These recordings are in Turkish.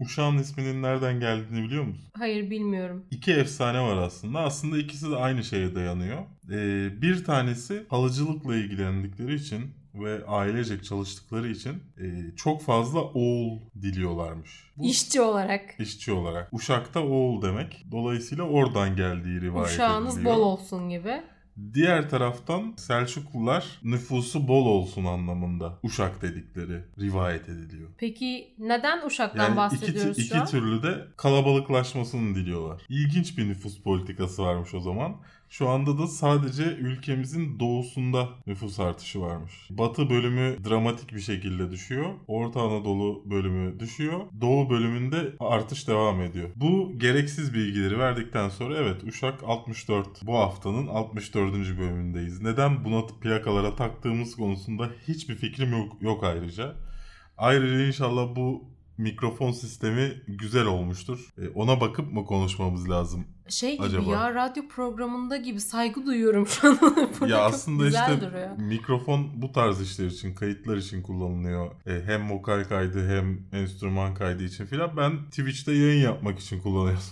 Uşağın isminin nereden geldiğini biliyor musun? Hayır bilmiyorum. İki efsane var aslında. Aslında ikisi de aynı şeye dayanıyor. Ee, bir tanesi halıcılıkla ilgilendikleri için ve ailecek çalıştıkları için e, çok fazla oğul diliyorlarmış. Bu İşçi olarak. işçi olarak. Uşak'ta oğul demek. Dolayısıyla oradan geldiği rivayet Uşağınız ediliyor. bol olsun gibi. Diğer taraftan Selçuklular nüfusu bol olsun anlamında Uşak dedikleri rivayet ediliyor. Peki neden Uşak'tan Yani iki, bahsediyoruz iki şu an? türlü de kalabalıklaşmasını diliyorlar. İlginç bir nüfus politikası varmış o zaman. Şu anda da sadece ülkemizin doğusunda nüfus artışı varmış. Batı bölümü dramatik bir şekilde düşüyor. Orta Anadolu bölümü düşüyor. Doğu bölümünde artış devam ediyor. Bu gereksiz bilgileri verdikten sonra evet Uşak 64. Bu haftanın 64. bölümündeyiz. Neden buna plakalara taktığımız konusunda hiçbir fikrim yok, yok ayrıca. Ayrıca inşallah bu mikrofon sistemi güzel olmuştur. E, Ona bakıp mı konuşmamız lazım? Şey gibi Acaba? ya radyo programında gibi saygı duyuyorum şu an. Ya aslında işte duruyor. mikrofon bu tarz işler için, kayıtlar için kullanılıyor. E, hem vokal kaydı hem enstrüman kaydı için filan. Ben Twitch'te yayın yapmak için kullanıyorum.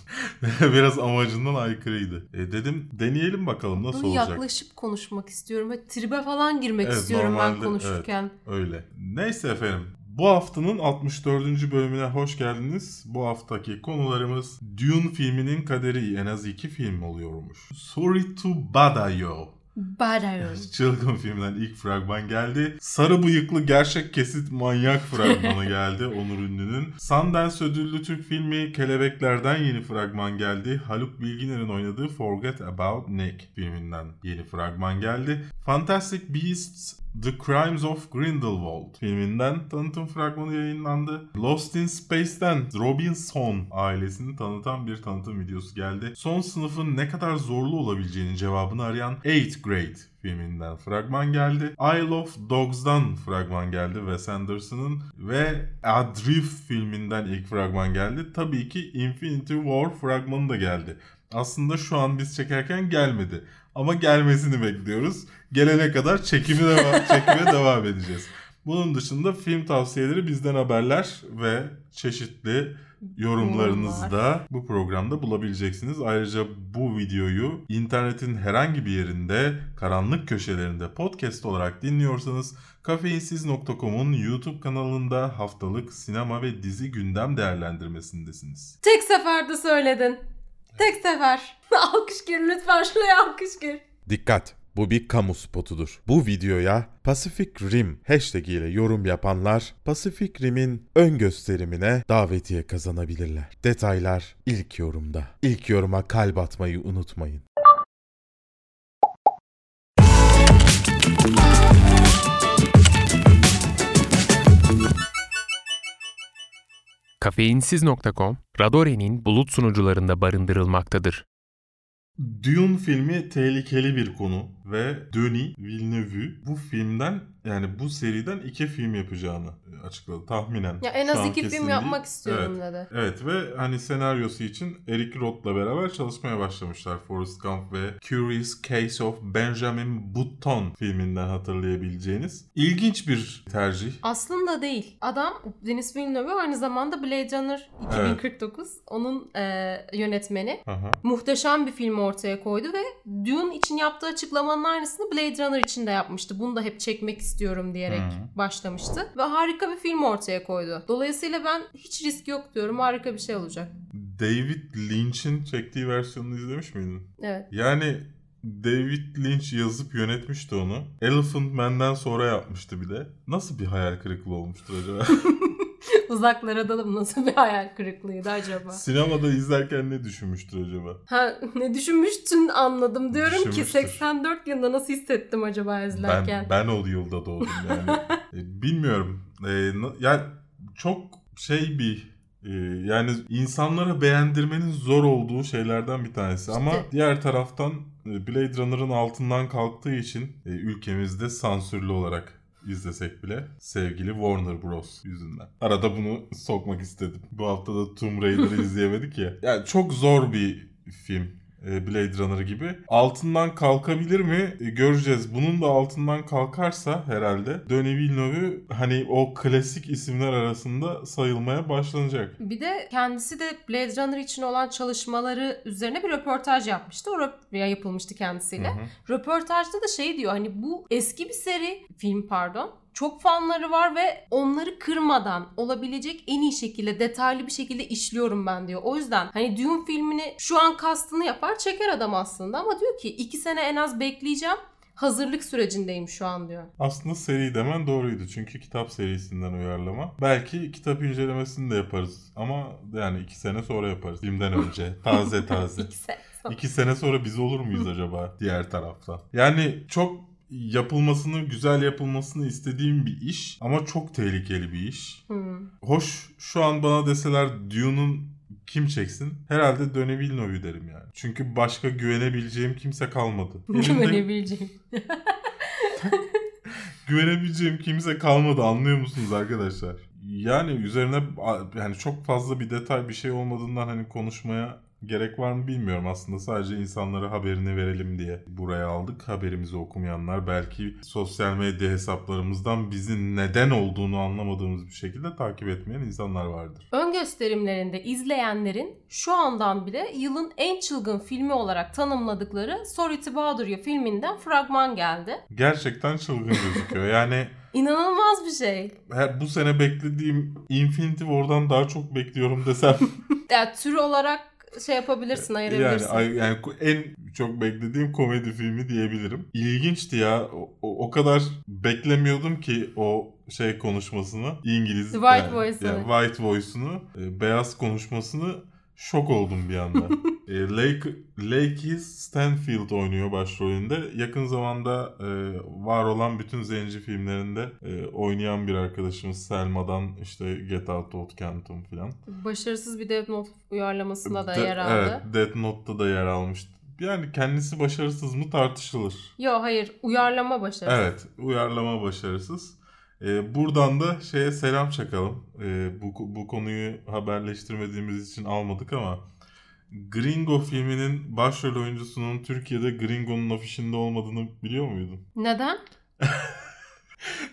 Biraz amacından aykırıydı. E, dedim deneyelim bakalım nasıl Bunu olacak. yaklaşıp konuşmak istiyorum. Ve tribe falan girmek Evet, istiyorum ben normalde, konuşurken. Öyle. Neyse efendim. Bu haftanın 64. bölümüne hoş geldiniz. Bu haftaki konularımız Dune filminin kaderi en az iki film oluyormuş. Sorry to bother you. Badayon. Çılgın filmden ilk fragman geldi. Sarı bıyıklı gerçek kesit manyak fragmanı geldi Onur Ünlü'nün. Sundance ödüllü Türk filmi Kelebekler'den yeni fragman geldi. Haluk Bilginer'in oynadığı Forget About Nick filminden yeni fragman geldi. Fantastic Beasts The Crimes of Grindelwald filminden tanıtım fragmanı yayınlandı. Lost in Space'ten Robinson ailesini tanıtan bir tanıtım videosu geldi. Son sınıfın ne kadar zorlu olabileceğinin cevabını arayan 8th Grade filminden fragman geldi. Isle of Dogs'dan fragman geldi Wes Anderson'ın ve Adrift filminden ilk fragman geldi. Tabii ki Infinity War fragmanı da geldi. Aslında şu an biz çekerken gelmedi. Ama gelmesini bekliyoruz. Gelene kadar çekimi devam, çekime devam edeceğiz. Bunun dışında film tavsiyeleri bizden haberler ve çeşitli yorumlarınızı da bu programda bulabileceksiniz. Ayrıca bu videoyu internetin herhangi bir yerinde, karanlık köşelerinde podcast olarak dinliyorsanız kafeinsiz.com'un YouTube kanalında haftalık sinema ve dizi gündem değerlendirmesindesiniz. Tek seferde söyledin. Tek sefer. alkış gir lütfen şuraya alkış gir. Dikkat! Bu bir kamu spotudur. Bu videoya Pacific Rim hashtag ile yorum yapanlar Pacific Rim'in ön gösterimine davetiye kazanabilirler. Detaylar ilk yorumda. İlk yoruma kalp atmayı unutmayın. Kafeinsiz.com, Radore'nin bulut sunucularında barındırılmaktadır. Dune filmi tehlikeli bir konu ve Denis Villeneuve bu filmden yani bu seriden iki film yapacağını e, açıkladı tahminen. Ya en az iki film değil. yapmak istiyorum Evet. dedi. Evet ve hani senaryosu için Eric Roth'la beraber çalışmaya başlamışlar. Forrest Gump ve Curious Case of Benjamin Button filminden hatırlayabileceğiniz. İlginç bir tercih. Aslında değil. Adam Denis Villeneuve aynı zamanda Blade Runner 2049 onun e, yönetmeni. Aha. Muhteşem bir film ortaya koydu ve Dune için yaptığı açıklamanın aynısını Blade Runner için de yapmıştı. Bunu da hep çekmek istiyorum diyerek Hı. başlamıştı. Ve harika bir film ortaya koydu. Dolayısıyla ben hiç risk yok diyorum. Harika bir şey olacak. David Lynch'in çektiği versiyonunu izlemiş miydin? Evet. Yani David Lynch yazıp yönetmişti onu. Elephant Man'den sonra yapmıştı bir de. Nasıl bir hayal kırıklığı olmuştur acaba? Uzaklara dalım nasıl bir hayal kırıklığıydı acaba? Sinemada izlerken ne düşünmüştür acaba? Ha ne düşünmüştün anladım diyorum ki Düşünmüştür. 84 yılında nasıl hissettim acaba izlerken? Ben, ben o yılda doğdum yani. E, Bilmiyorum. E, na- yani çok şey bir e, yani insanlara beğendirmenin zor olduğu şeylerden bir tanesi. Ama diğer taraftan e, Blade Runner'ın altından kalktığı için ülkemizde sansürlü olarak izlesek bile sevgili Warner Bros. yüzünden. Arada bunu sokmak istedim. Bu hafta da Tomb Raider'ı izleyemedik ya. Yani çok zor bir film. E, Blade Runner gibi. Altından kalkabilir mi? E, göreceğiz. Bunun da altından kalkarsa herhalde Denis Villeneuve hani o klasik isimler arasında sayılmaya başlanacak. Bir de kendisi de Blade Runner için olan çalışmaları üzerine bir röportaj yapmıştı. O röp- ya yapılmıştı kendisiyle. Hı hı. Röportajda da şey diyor hani bu eski bir seri film pardon. Çok fanları var ve onları kırmadan olabilecek en iyi şekilde detaylı bir şekilde işliyorum ben diyor. O yüzden hani Dune filmini şu an kastını yapar çeker adam aslında ama diyor ki iki sene en az bekleyeceğim. Hazırlık sürecindeyim şu an diyor. Aslında seri demen doğruydu. Çünkü kitap serisinden uyarlama. Belki kitap incelemesini de yaparız. Ama yani iki sene sonra yaparız. Filmden önce. Taze taze. İki sene sonra. İki sene sonra biz olur muyuz acaba diğer tarafta? Yani çok yapılmasını, güzel yapılmasını istediğim bir iş ama çok tehlikeli bir iş. Hmm. Hoş şu an bana deseler Dune'un kim çeksin? Herhalde Denis Villeneuve derim yani. Çünkü başka güvenebileceğim kimse kalmadı. Elimde Güvenebileceğim. güvenebileceğim kimse kalmadı anlıyor musunuz arkadaşlar? Yani üzerine yani çok fazla bir detay bir şey olmadığından hani konuşmaya gerek var mı bilmiyorum aslında. Sadece insanlara haberini verelim diye buraya aldık. Haberimizi okumayanlar belki sosyal medya hesaplarımızdan bizim neden olduğunu anlamadığımız bir şekilde takip etmeyen insanlar vardır. Ön gösterimlerinde izleyenlerin şu andan bile yılın en çılgın filmi olarak tanımladıkları Sorry to Bother You filminden fragman geldi. Gerçekten çılgın gözüküyor. Yani İnanılmaz bir şey. her, bu sene beklediğim Infinity War'dan daha çok bekliyorum desem Ya tür olarak şey yapabilirsin, Yani, ayırabilirsin. ay- yani ko- en çok beklediğim komedi filmi diyebilirim. İlginçti ya. O, o- kadar beklemiyordum ki o şey konuşmasını. İngiliz. White yani- Voice'ını. yani White Voice'unu. e, beyaz konuşmasını şok oldum bir anda. e, Lake, Lakey Stanfield oynuyor başrolünde. Yakın zamanda e, var olan bütün zenci filmlerinde e, oynayan bir arkadaşımız Selma'dan işte Get Out of Canton filan. Başarısız bir Death Note uyarlamasında da De- yer aldı. Evet, Death Note'da da yer almıştı. Yani kendisi başarısız mı tartışılır. Yo hayır, uyarlama başarısız. Evet, uyarlama başarısız. Ee, buradan da şeye selam çakalım. Ee, bu, bu konuyu haberleştirmediğimiz için almadık ama Gringo filminin başrol oyuncusunun Türkiye'de Gringo'nun afişinde olmadığını biliyor muydun? Neden?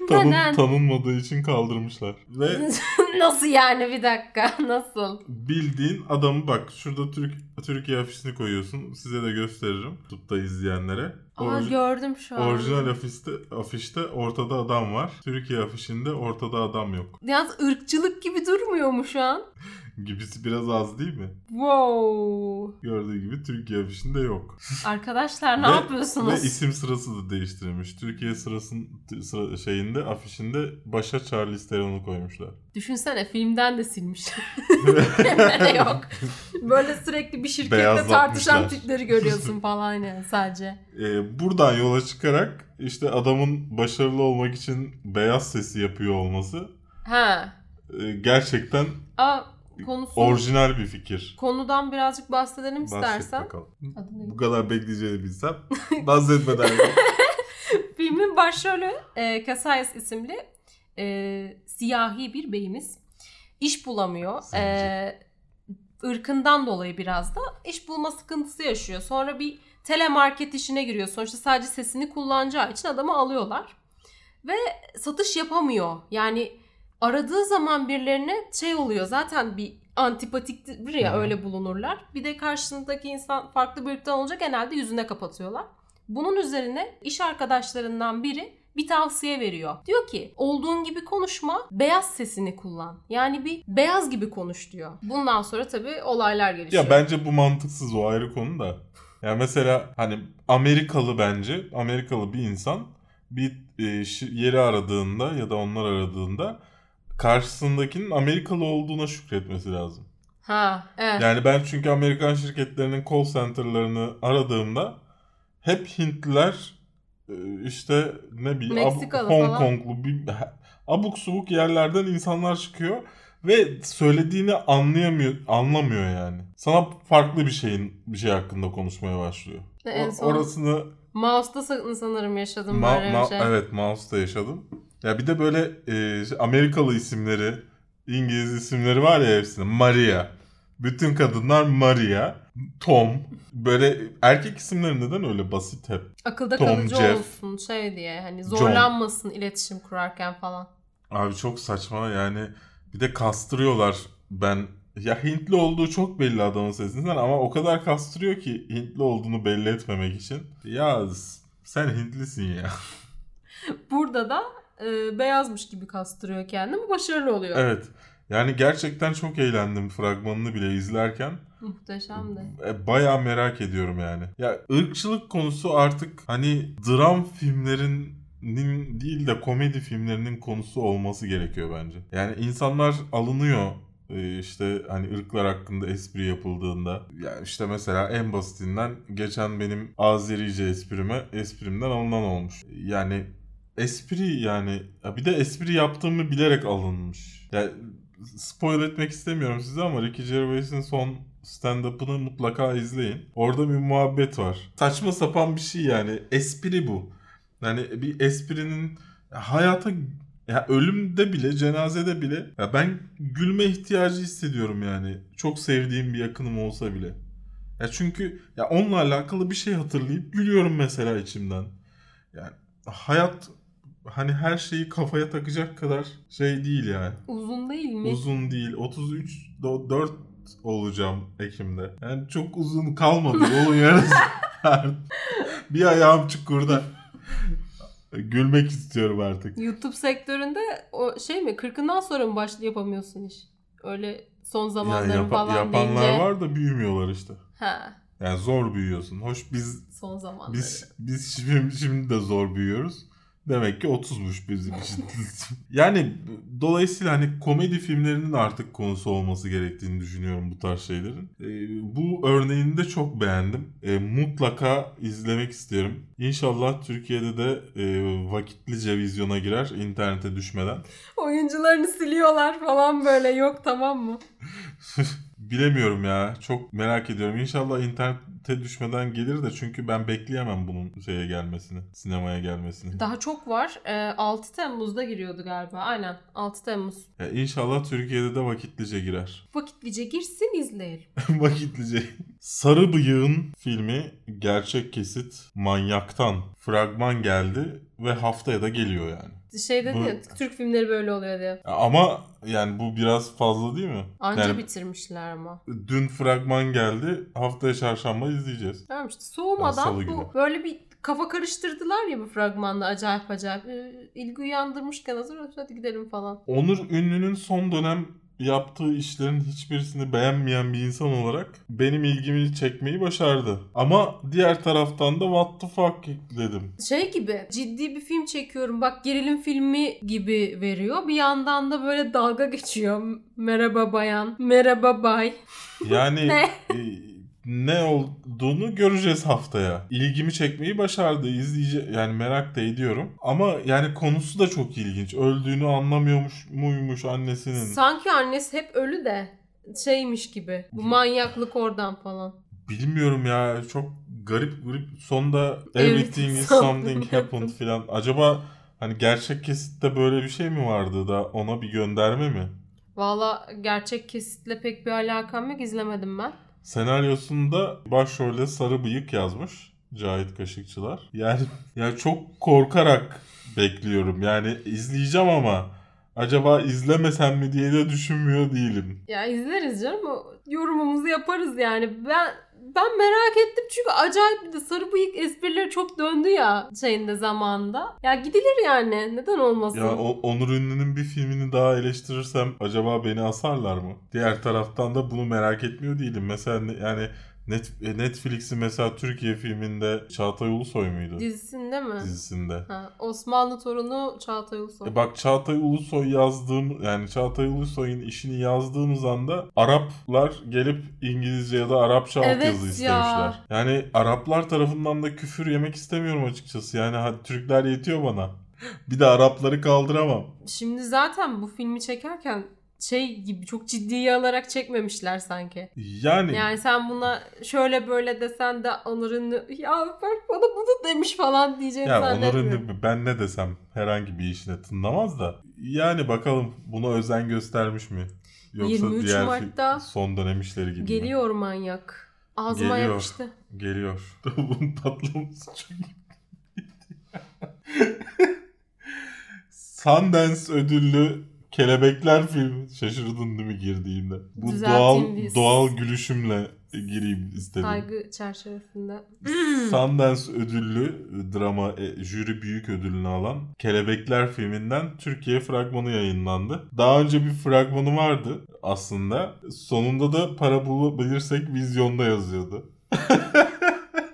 Tanın, Neden? tanınmadığı için kaldırmışlar. Ve Nasıl yani bir dakika? Nasıl? bildiğin adamı bak şurada Türk Türkiye afişini koyuyorsun. Size de gösteririm. YouTube'da izleyenlere. Aa Orji- gördüm şu an. Orijinal afişte, afişte ortada adam var. Türkiye afişinde ortada adam yok. Yalnız ırkçılık gibi durmuyor mu şu an? Gibisi biraz az değil mi? Wow. Gördüğü gibi Türkiye afişinde yok. Arkadaşlar ne Ve- yapıyorsunuz? Ve isim sırası da değiştirilmiş. Türkiye sırasının sıra, şeyinde afişinde başa Charlize Theron'u koymuşlar. Düşünsene filmden de silmiş. Yok. Böyle sürekli bir şirkette tartışan tipleri görüyorsun falan yani sadece. Ee, buradan yola çıkarak işte adamın başarılı olmak için beyaz sesi yapıyor olması Ha. e, gerçekten Aa konusu orijinal bir fikir. konudan birazcık bahsedelim Bahset istersen. bakalım. Bu kadar bekleyeceğini bilsem bahsetmeden Filmin başrolü e, Cassius isimli e, siyahi bir beyimiz. İş bulamıyor. E, ırkından dolayı biraz da iş bulma sıkıntısı yaşıyor. Sonra bir telemarket işine giriyor. Sonuçta sadece sesini kullanacağı için adamı alıyorlar. Ve satış yapamıyor. Yani aradığı zaman birilerine şey oluyor. Zaten bir antipatiktir ya hı. öyle bulunurlar. Bir de karşısındaki insan farklı ırktan olunca genelde yüzüne kapatıyorlar. Bunun üzerine iş arkadaşlarından biri bir tavsiye veriyor. Diyor ki olduğun gibi konuşma beyaz sesini kullan. Yani bir beyaz gibi konuş diyor. Bundan sonra tabii olaylar gelişiyor. Ya bence bu mantıksız o ayrı konu da. Ya mesela hani Amerikalı bence Amerikalı bir insan bir e, yeri aradığında ya da onlar aradığında karşısındakinin Amerikalı olduğuna şükretmesi lazım. Ha evet. Yani ben çünkü Amerikan şirketlerinin call center'larını aradığımda hep Hintliler e, işte ne bileyim Meksikalı Hong falan. Konglu bir abuk subuk yerlerden insanlar çıkıyor ve söylediğini anlayamıyor anlamıyor yani. Sana farklı bir şeyin bir şey hakkında konuşmaya başlıyor. En O- son orasını Mouse'da sa- sanırım yaşadım Ma- böyle ma- bir şey. evet Mouse'da yaşadım. Ya bir de böyle e, Amerikalı isimleri, İngiliz isimleri var ya hepsinin. Maria. Bütün kadınlar Maria. Tom. Böyle erkek isimleri neden öyle basit hep? Akılda Tom, kalıcı Jeff. olsun şey diye hani zorlanmasın iletişim kurarken falan. Abi çok saçma yani bir de kastırıyorlar ben ya Hintli olduğu çok belli adamın sesinden ama o kadar kastırıyor ki Hintli olduğunu belli etmemek için. Ya sen Hintlisin ya. Burada da e, beyazmış gibi kastırıyor kendini. Bu başarılı oluyor. evet. Yani gerçekten çok eğlendim fragmanını bile izlerken. Muhteşemdi. E, Bayağı merak ediyorum yani. Ya ırkçılık konusu artık hani dram filmlerinin değil de komedi filmlerinin konusu olması gerekiyor bence. Yani insanlar alınıyor işte hani ırklar hakkında espri yapıldığında. Ya işte mesela en basitinden geçen benim Azerice esprime esprimden alınan olmuş. Yani espri yani ya bir de espri yaptığımı bilerek alınmış. Ya spoil etmek istemiyorum size ama Ricky Gervais'in son stand-up'ını mutlaka izleyin. Orada bir muhabbet var. Saçma sapan bir şey yani. Espri bu. Yani bir esprinin hayata ya ölümde bile, cenazede bile ya ben gülme ihtiyacı hissediyorum yani. Çok sevdiğim bir yakınım olsa bile. Ya çünkü ya onunla alakalı bir şey hatırlayıp gülüyorum mesela içimden. Yani hayat hani her şeyi kafaya takacak kadar şey değil yani. Uzun değil mi? Uzun değil. 33 do- 4 olacağım Ekim'de. Yani çok uzun kalmadı yolun yarısı. bir ayağım çukurda. Gülmek istiyorum artık. YouTube sektöründe o şey mi 40'ından sonra mı başlı yapamıyorsun iş? Öyle son zamanların yapa- falan yapanlar deyince. var da büyümüyorlar işte. Ha, Yani zor büyüyorsun. Hoş biz son zamanları. biz biz şimdi, şimdi de zor büyüyoruz. Demek ki 30'muş bizim için. yani dolayısıyla hani komedi filmlerinin artık konusu olması gerektiğini düşünüyorum bu tarz şeylerin. Ee, bu örneğini de çok beğendim. Ee, mutlaka izlemek isterim. İnşallah Türkiye'de de e, vakitlice vizyona girer internete düşmeden. Oyuncularını siliyorlar falan böyle yok tamam mı? Bilemiyorum ya. Çok merak ediyorum. İnşallah internete düşmeden gelir de çünkü ben bekleyemem bunun şeye gelmesini, sinemaya gelmesini. Daha çok var. Ee, 6 Temmuz'da giriyordu galiba. Aynen 6 Temmuz. Ya inşallah Türkiye'de de vakitlice girer. Vakitlice girsin izleyelim. vakitlice. Sarı Bıyık'ın filmi gerçek kesit manyaktan fragman geldi ve haftaya da geliyor yani. Şey dedi Bu- ya Türk filmleri böyle oluyor diye. Ama yani bu biraz fazla değil mi? Anca Yani bitirmişler ama. dün fragman geldi. Haftaya çarşamba izleyeceğiz. Tamam işte soğumadan günü. bu böyle bir kafa karıştırdılar ya bu fragmanda acayip acayip. Ee, ilgi uyandırmışken hazır hadi gidelim falan. Onur Ünlü'nün son dönem yaptığı işlerin hiçbirisini beğenmeyen bir insan olarak benim ilgimi çekmeyi başardı. Ama diğer taraftan da what the fuck dedim. Şey gibi ciddi bir film çekiyorum bak gerilim filmi gibi veriyor. Bir yandan da böyle dalga geçiyor. Merhaba bayan, merhaba bay. Yani Ne? olduğunu göreceğiz haftaya. İlgimi çekmeyi başardı. İzleyici yani merak da ediyorum. Ama yani konusu da çok ilginç. Öldüğünü anlamıyormuş muymuş annesinin. Sanki annesi hep ölü de şeymiş gibi. Bu manyaklık oradan falan. Bilmiyorum ya çok garip garip. Sonda everything is something something happened filan. Acaba hani gerçek kesitte böyle bir şey mi vardı da ona bir gönderme mi? Valla gerçek kesitle pek bir alakam yok izlemedim ben. Senaryosunda başrolde sarı bıyık yazmış Cahit Kaşıkçılar. Yani yani çok korkarak bekliyorum. Yani izleyeceğim ama acaba izlemesem mi diye de düşünmüyor değilim. Ya izleriz canım. Yorumumuzu yaparız yani. Ben ben merak ettim çünkü acayip bir de sarı bıyık esprileri çok döndü ya şeyinde zamanında. Ya gidilir yani. Neden olmasın? Ya o, Onur Ünlü'nün bir filmini daha eleştirirsem acaba beni asarlar mı? Diğer taraftan da bunu merak etmiyor değilim. Mesela yani Net, e, Netflix'in mesela Türkiye filminde Çağatay Ulusoy muydu? Dizisinde mi? Dizisinde. Ha, Osmanlı torunu Çağatay Ulusoy. E bak Çağatay Ulusoy yazdığım yani Çağatay Ulusoy'un işini yazdığımız anda Araplar gelip İngilizce ya da Arapça Evet altyazı ya. istemişler. Yani Araplar tarafından da küfür yemek istemiyorum açıkçası. Yani hadi Türkler yetiyor bana. Bir de Arapları kaldıramam. Şimdi zaten bu filmi çekerken şey gibi çok ciddiye alarak çekmemişler sanki. Yani, Yani sen buna şöyle böyle desen de Onur'un ya Berk bana bunu demiş falan diyeceğini ya zannetmiyorum. Onur'un ben ne desem herhangi bir işine tınlamaz da. Yani bakalım buna özen göstermiş mi? Yoksa 23 diğer Mart'ta son dönem işleri gibi mi? Geliyor manyak. Ağzıma Geliyor. yapıştı. Geliyor. Tavuğun patlaması çok Sundance ödüllü Kelebekler filmi. Şaşırdın değil mi girdiğimde? Bu Düzelteyim doğal biz. doğal gülüşümle gireyim istedim. Saygı çerçevesinde. Sundance ödüllü drama e, jüri büyük ödülünü alan Kelebekler filminden Türkiye fragmanı yayınlandı. Daha önce bir fragmanı vardı aslında. Sonunda da para bulabilirsek vizyonda yazıyordu.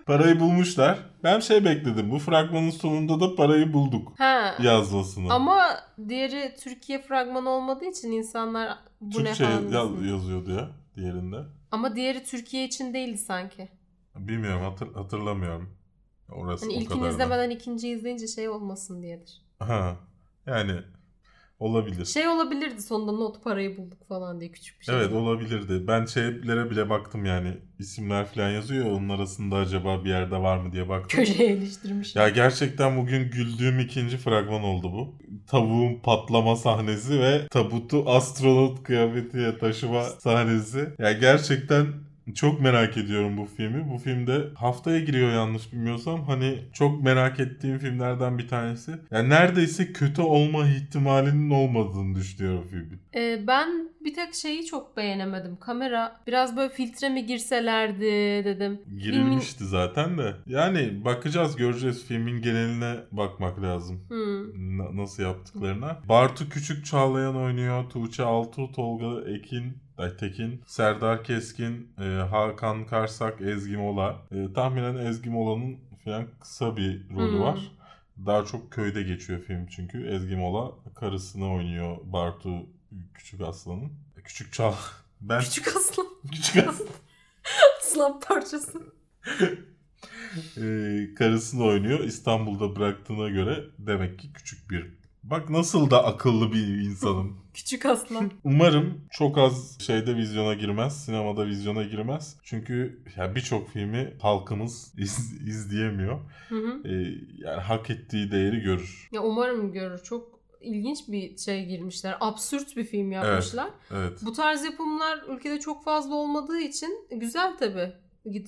Parayı bulmuşlar. Ben şey bekledim. Bu fragmanın sonunda da parayı bulduk Ha. yazmasını. Ama diğeri Türkiye fragmanı olmadığı için insanlar bu Türkçe ne yaz- yazıyordu ya diğerinde. Ama diğeri Türkiye için değildi sanki. Bilmiyorum hatır- hatırlamıyorum. Orası Hani o ilkini kadar da. izlemeden ikinciyi izleyince şey olmasın diyedir. Ha. Yani olabilir. Şey olabilirdi sonunda not parayı bulduk falan diye küçük bir şey. Evet olabilirdi. Ben şeylere bile baktım yani. isimler falan yazıyor ya onun arasında acaba bir yerde var mı diye baktım. Köşeye iliştirmiş. Ya gerçekten bugün güldüğüm ikinci fragman oldu bu. Tavuğun patlama sahnesi ve tabutu astronot kıyafetiyle taşıma sahnesi. Ya gerçekten çok merak ediyorum bu filmi. Bu filmde haftaya giriyor yanlış bilmiyorsam. Hani çok merak ettiğim filmlerden bir tanesi. Yani neredeyse kötü olma ihtimalinin olmadığını düşünüyorum filmin. Ee, ben bir tek şeyi çok beğenemedim. Kamera biraz böyle filtre mi girselerdi dedim. Girilmişti zaten de. Yani bakacağız göreceğiz. Filmin geneline bakmak lazım. Hmm. Na- nasıl yaptıklarına. Bartu Küçük Çağlayan oynuyor. Tuğçe Altuğ, Tolga Ekin, ay Tekin, Serdar Keskin, e, Hakan Karsak, Ezgi Mola. E, tahminen Ezgi Mola'nın falan kısa bir rolü Hmm. var. Daha çok köyde geçiyor film çünkü. Ezgi Mola karısını oynuyor Bartu Küçük Aslan'ın. E, Küçük Çağ... Ben Küçük aslan. Küçük Aslan. Aslan parçası. Ee, karısını oynuyor. İstanbul'da bıraktığına göre demek ki küçük bir. Bak nasıl da akıllı bir insanım. Küçük aslan. Umarım çok az şeyde vizyona girmez. Sinemada vizyona girmez. Çünkü ya birçok filmi halkımız iz- izleyemiyor. Hı hı. Ee, yani hak ettiği değeri görür. Ya umarım görür. Çok ilginç bir şey girmişler. Absürt bir film yapmışlar. Evet. Bu tarz yapımlar ülkede çok fazla olmadığı için güzel tabii.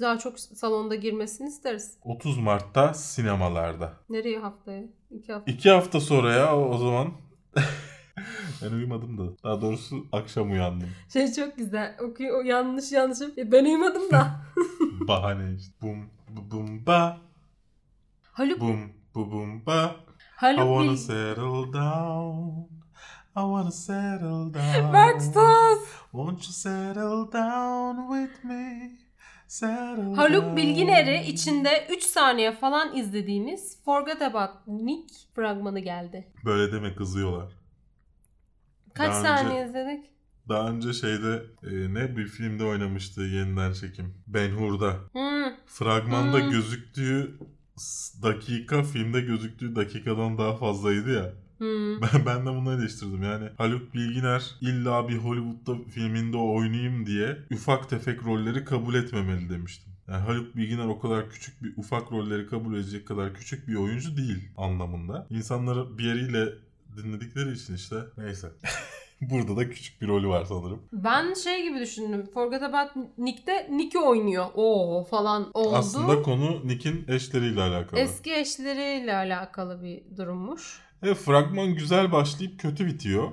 Daha çok salonda girmesini isteriz. 30 Mart'ta sinemalarda. Nereye haftaya? İki hafta. İki hafta sonra ya o o zaman. ben uyumadım da. Daha doğrusu akşam uyandım. Şey çok güzel. Okuyor yanlış yanlışım. Ben uyumadım da. Bahane işte. Bum bu bum ba. Haluk, Bum bu bum ba. I Haluk wanna Bil... settle down. I wanna settle down. Stas! Won't you settle down with me? Haluk. Bilginer'i içinde 3 saniye falan izlediğimiz Forget About Nick fragmanı geldi. Böyle deme kızıyorlar. Kaç Daha saniye önce- izledik? Daha önce şeyde e, ne bir filmde oynamıştı yeniden çekim. Ben Hur'da. Hmm. Fragmanda Hmm. gözüktüğü dakika filmde gözüktüğü dakikadan daha fazlaydı ya. Hmm. Ben, ben de bunu eleştirdim. Yani Haluk Bilginer illa bir Hollywood'da filminde oynayayım diye ufak tefek rolleri kabul etmemeli demiştim. Yani Haluk Bilginer o kadar küçük bir ufak rolleri kabul edecek kadar küçük bir oyuncu değil anlamında. İnsanları bir yeriyle dinledikleri için işte neyse. Burada da küçük bir rolü var sanırım. Ben şey gibi düşündüm. Forget About Nick'te Nick'i oynuyor. Oo falan oldu. Aslında konu Nick'in eşleriyle alakalı. Eski eşleriyle alakalı bir durummuş. Evet, fragman güzel başlayıp kötü bitiyor.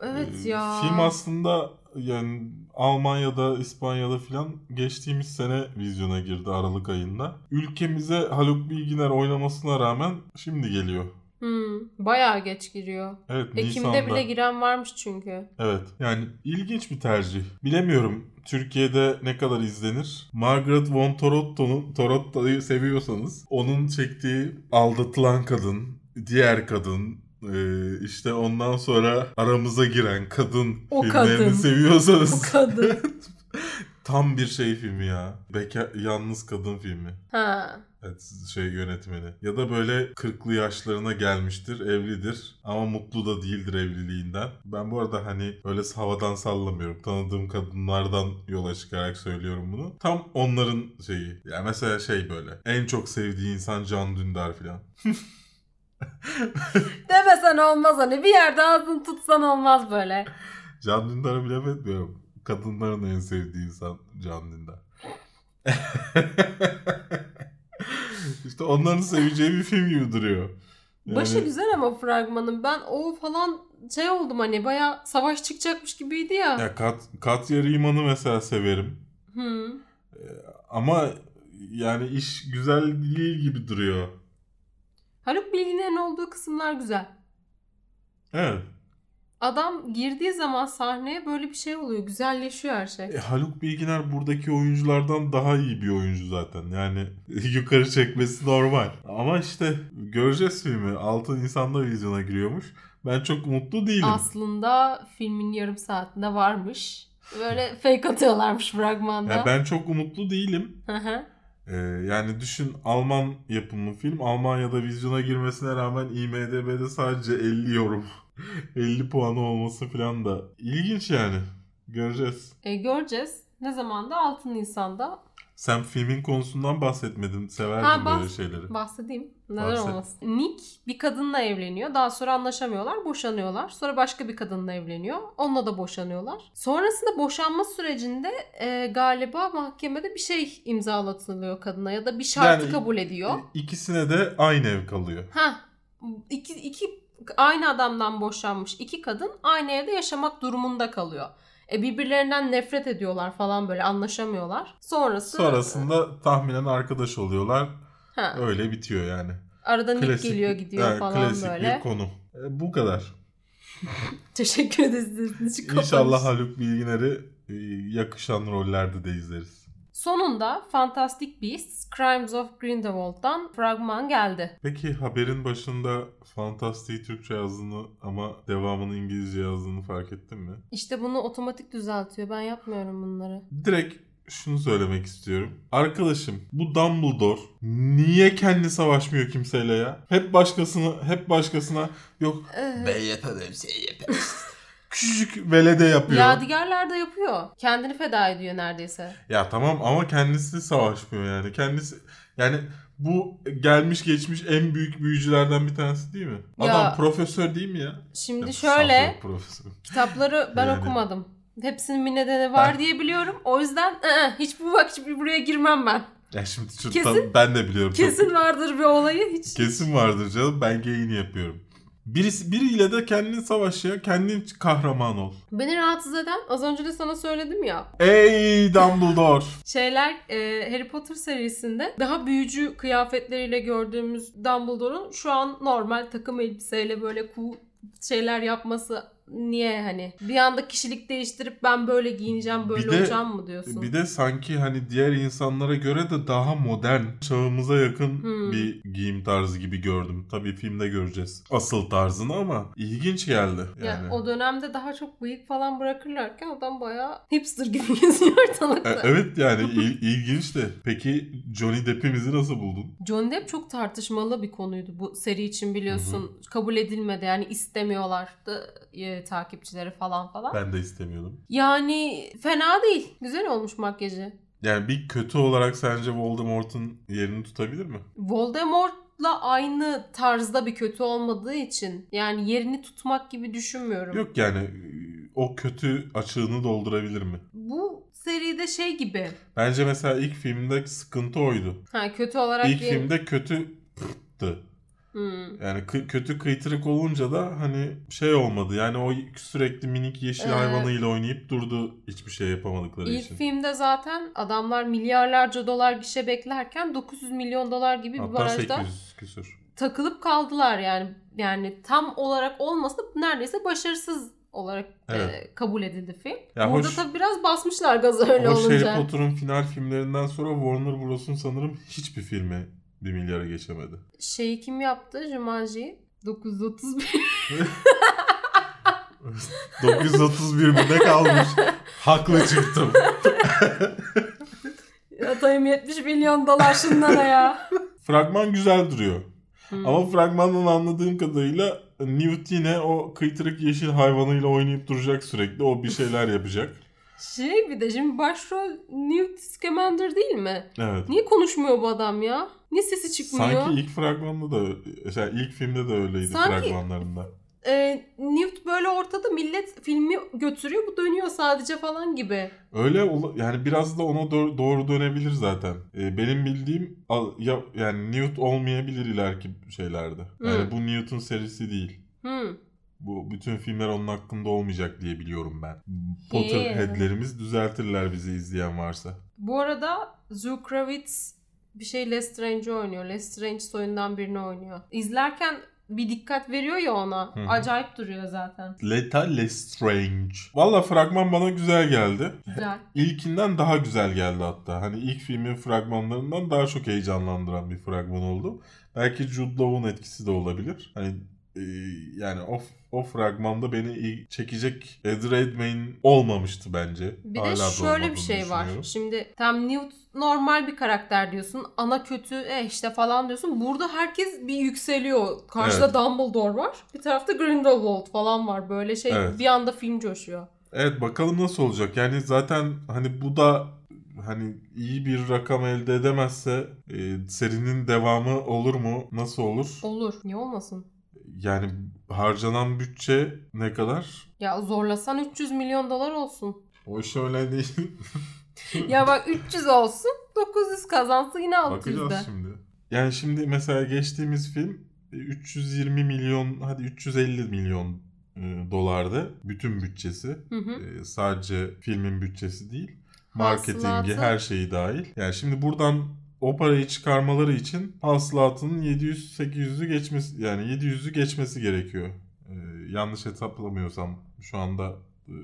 Evet Ee, ya. Film aslında yani Almanya'da, İspanya'da filan geçtiğimiz sene vizyona girdi Aralık ayında. Ülkemize Haluk Bilginer oynamasına rağmen şimdi geliyor. Hmm, bayağı geç giriyor. Evet Ekim'de Nisan'da. bile giren varmış çünkü. Evet yani ilginç bir tercih. Bilemiyorum Türkiye'de ne kadar izlenir. Margaret von Toronto'nun Toronto'yu seviyorsanız onun çektiği Aldatılan Kadın, Diğer Kadın, e, işte ondan sonra aramıza giren kadın O filmlerini kadın. seviyorsanız Bu kadın. tam bir şey filmi ya. Beka yalnız kadın filmi. ha. Evet, şey yönetmeni. Ya da böyle 40'lı yaşlarına gelmiştir, evlidir ama mutlu da değildir evliliğinden. Ben bu arada hani öyle havadan sallamıyorum. Tanıdığım kadınlardan yola çıkarak söylüyorum bunu. Tam onların şeyi. Yani mesela şey böyle. En çok sevdiği insan Can Dündar falan. Demesen olmaz hani. Bir yerde ağzını tutsan olmaz böyle. Can Dündar'ı bile etmiyorum. Kadınların en sevdiği insan Can Dündar. işte onların seveceği bir film gibi duruyor. Yani- Başı güzel ama fragmanın. Ben o falan şey oldum hani baya savaş çıkacakmış gibiydi ya. Ya Kat, Katya Rieman'ı mesela severim. Hı. Ama yani iş güzel değil gibi duruyor. Haluk Bilginer'in olduğu kısımlar güzel. Evet. Adam girdiği zaman sahneye böyle bir şey oluyor. Güzelleşiyor her şey. E, Haluk Bilginer buradaki oyunculardan daha iyi bir oyuncu zaten. Yani yukarı çekmesi normal. Ama işte göreceğiz filmi. Altın Nisan'da vizyona giriyormuş. Ben çok mutlu değilim. Aslında filmin yarım saatinde varmış. Böyle fake atıyorlarmış fragmanda. Ya ben çok umutlu değilim. Hı hı. Ee, yani düşün Alman yapımı film Almanya'da vizyona girmesine rağmen IMDB'de sadece 50 yorum 50 puanı olması falan da ilginç yani. Göreceğiz. E, göreceğiz. Ne zaman da 6 Nisan'da Sen filmin konusundan bahsetmedin. Severdin Ha, bahs- böyle şeyleri. bahsedeyim. Neden Bahset. olmasın. Nick bir kadınla evleniyor. Daha sonra anlaşamıyorlar. Boşanıyorlar. Sonra başka bir kadınla evleniyor. Onunla da boşanıyorlar. Sonrasında boşanma sürecinde e, galiba mahkemede bir şey imzalatılıyor kadına ya da bir şartı Yani- kabul ediyor. İkisine de aynı ev kalıyor. Ha iki, iki aynı adamdan boşanmış iki kadın aynı evde yaşamak durumunda kalıyor. E birbirlerinden nefret ediyorlar falan böyle anlaşamıyorlar. Sonrası Sonrasında tahminen arkadaş oluyorlar. ha, Öyle bitiyor yani. arada Nick Klasik- geliyor gidiyor Evet, falan klasik böyle. bir konu. E, bu kadar. Teşekkür ederiz. İnşallah Haluk Bilginer'i e, yakışan rollerde de izleriz. Sonunda Fantastic Beasts Crimes of Grindelwald'dan fragman geldi. Peki haberin başında Fantastik'i Türkçe yazdığını ama devamını İngilizce yazdığını fark ettin mi? İşte bunu otomatik düzeltiyor. Ben yapmıyorum bunları. Direkt şunu söylemek istiyorum. Arkadaşım bu Dumbledore niye kendi savaşmıyor kimseyle ya? Hep başkasını, hep başkasına yok ben yaparım şey yaparım. Küçücük velede yapıyor. Yadigarlar da yapıyor. Kendini feda ediyor neredeyse. Ya tamam ama kendisi savaşmıyor yani. Kendisi yani bu gelmiş geçmiş en büyük büyücülerden bir tanesi değil mi? Ya- Adam profesör değil mi ya? Şimdi Ya, şöyle kitapları ben Yani. okumadım. Hepsinin bir nedeni var Ha. diye biliyorum. O yüzden ı-ı, hiç bu bak hiç buraya girmem ben. Ya şimdi şu, Kesin- ben de biliyorum. çok- Kesin vardır bir olayı hiç. Kesin vardır canım. Ben geyini yapıyorum. Birisi, biriyle de kendin savaş ya. Kendin kahraman ol. Beni rahatsız eden az önce de sana söyledim ya. Ey Dumbledore. Şeyler e, Harry Potter serisinde daha büyücü kıyafetleriyle gördüğümüz Dumbledore'un şu an normal takım elbiseyle böyle cool şeyler yapması niye hani bir anda kişilik değiştirip ben böyle giyineceğim böyle Bir de- olacağım mı diyorsun? Bir de sanki hani diğer insanlara göre de daha modern, çağımıza yakın Hmm. bir giyim tarzı gibi gördüm. Tabii filmde göreceğiz asıl tarzını ama ilginç geldi Ya, yani. o dönemde daha çok bıyık falan bırakırlarken adam bayağı hipster gibi geziyor ortalıkta. E- evet yani il- ilginç de. Peki Johnny Depp'imizi nasıl buldun? John Depp çok tartışmalı bir konuydu bu seri için biliyorsun. Kabul edilmedi yani istemiyorlardı e, takipçileri falan falan. Ben de istemiyordum. Yani fena değil. Güzel olmuş makyajı. Yani bir kötü olarak sence Voldemort'un yerini tutabilir mi? Voldemort'la aynı tarzda bir kötü olmadığı için yani yerini tutmak gibi düşünmüyorum. Yok yani e, o kötü açığını doldurabilir mi? Bu seride şey gibi. Bence mesela ilk filmde sıkıntı oydu. Ha kötü olarak İlk bir- filmde kötüydü. Hmm. Yani kötü kıytırık olunca da hani şey olmadı. Yani o sürekli minik yeşil Ee, hayvanıyla oynayıp durdu hiçbir şey yapamadıkları İlk için. filmde zaten adamlar milyarlarca dolar gişe beklerken 900 milyon dolar gibi bir Hatta barajda 800 küsür. takılıp kaldılar yani. Yani tam olarak olmasa neredeyse başarısız olarak e, Evet. kabul edildi film. Ya Burada hoş- tabii biraz basmışlar gazı öyle Hoş olunca. Harry Potter'ın final filmlerinden sonra Warner Bros'un sanırım hiçbir filmi bir milyara geçemedi. Şeyi kim yaptı? Jumanji. 931. 931 binde kalmış. Haklı çıktım. Atayım 70 milyon dolar şunlara ya. Fragman güzel duruyor. Hmm. Ama fragmandan anladığım kadarıyla Newt yine o kıytırık yeşil hayvanıyla oynayıp duracak sürekli. O bir şeyler yapacak. Şey bir de şimdi başrol Newt Scamander değil mi? Evet. Niye konuşmuyor bu adam ya? Niye sesi çıkmıyor? Sanki ilk fragmanda da, şey, ilk filmde de öyleydi Sanki- fragmanlarında. e, Newt böyle ortada millet filmi götürüyor bu dönüyor sadece falan gibi. Öyle yani biraz da ona do- doğru dönebilir zaten. Ee, benim bildiğim ya, yani Newt olmayabilir ileriki şeylerde. Yani Hı. bu Newt'un serisi değil. Hmm. Bu bütün filmler onun hakkında olmayacak diye biliyorum ben. Potterhead'lerimiz düzeltirler bizi izleyen varsa. Bu arada Zoe Kravitz bir şey Lestrange'i oynuyor. Lestrange soyundan birini oynuyor. İzlerken bir dikkat veriyor ya ona. Hı hı. Acayip duruyor zaten. Leta Lestrange. Valla fragman bana güzel geldi. Güzel. İlkinden daha güzel geldi hatta. Hani ilk filmin fragmanlarından daha çok heyecanlandıran bir fragman oldu. Belki Jude Law'un etkisi de olabilir. Hani yani o, o fragmanda beni iyi çekecek Ed Redmayne olmamıştı bence. Bir Hala de şöyle bir şey var. Şimdi tam Newt normal bir karakter diyorsun. Ana kötü e işte falan diyorsun. Burada herkes bir yükseliyor. Karşıda Evet. Dumbledore var. Bir tarafta Grindelwald falan var. Böyle şey Evet. bir anda film coşuyor. Evet bakalım nasıl olacak. Yani zaten hani bu da hani iyi bir rakam elde edemezse e, serinin devamı olur mu? Nasıl olur? Olur. Niye olmasın? Yani harcanan bütçe ne kadar? Ya zorlasan 300 milyon dolar olsun. O iş öyle değil. ya bak 300 olsun 900 kazansın yine 600'de. Bakacağız şimdi. Yani şimdi mesela geçtiğimiz film e, 320 milyon hadi 350 milyon e, dolardı bütün bütçesi. Hı hı. E, sadece filmin bütçesi değil. Marketingi Hasılatı- her şeyi dahil. Yani şimdi buradan o parayı çıkarmaları için hasılatının 700-800'ü geçmesi yani 700'ü geçmesi gerekiyor. E, yanlış hesaplamıyorsam şu anda e,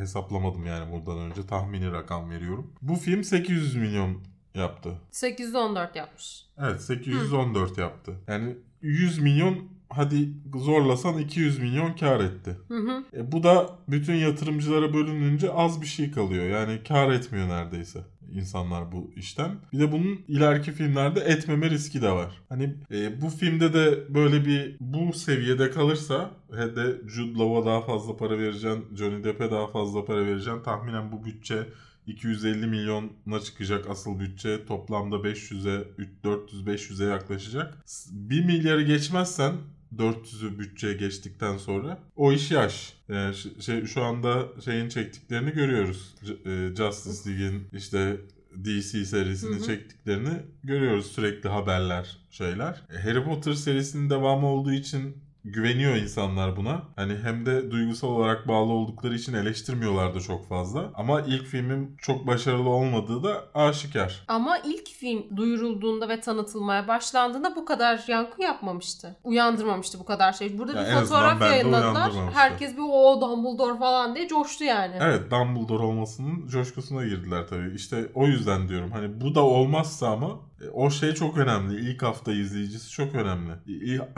hesaplamadım yani buradan önce tahmini rakam veriyorum. Bu film 800 milyon yaptı. 814 yapmış. Evet 814 yaptı. Yani 100 milyon hadi zorlasan 200 milyon kar etti. Hı hı. E, bu da bütün yatırımcılara bölününce az bir şey kalıyor. Yani kar etmiyor neredeyse insanlar bu işten. Bir de bunun ileriki filmlerde etmeme riski de var. Hani e, bu filmde de böyle bir bu seviyede kalırsa he de Jude Law'a daha fazla para vereceksin, Johnny Depp'e daha fazla para vereceksin. Tahminen bu bütçe 250 milyona çıkacak asıl bütçe. Toplamda 500'e, 400-500'e yaklaşacak. 1 milyarı geçmezsen 400'ü bütçeye geçtikten sonra o iş yaş. Yani ş- şey, şu anda şeyin çektiklerini görüyoruz. E, Justice League'in işte DC serisini Hı hı. çektiklerini görüyoruz sürekli haberler şeyler. E, Harry Potter serisinin devamı olduğu için güveniyor insanlar buna. Hani hem de duygusal olarak bağlı oldukları için eleştirmiyorlar da çok fazla. Ama ilk filmin çok başarılı olmadığı da aşikar. Ama ilk film duyurulduğunda ve tanıtılmaya başlandığında bu kadar yankı yapmamıştı. Uyandırmamıştı bu kadar şey. Burada Ya bir fotoğraf yayınladılar. Herkes bir o Dumbledore falan diye coştu yani. Evet Dumbledore olmasının coşkusuna girdiler tabii. İşte o yüzden diyorum hani bu da olmazsa ama o şey çok önemli. İlk hafta izleyicisi çok önemli.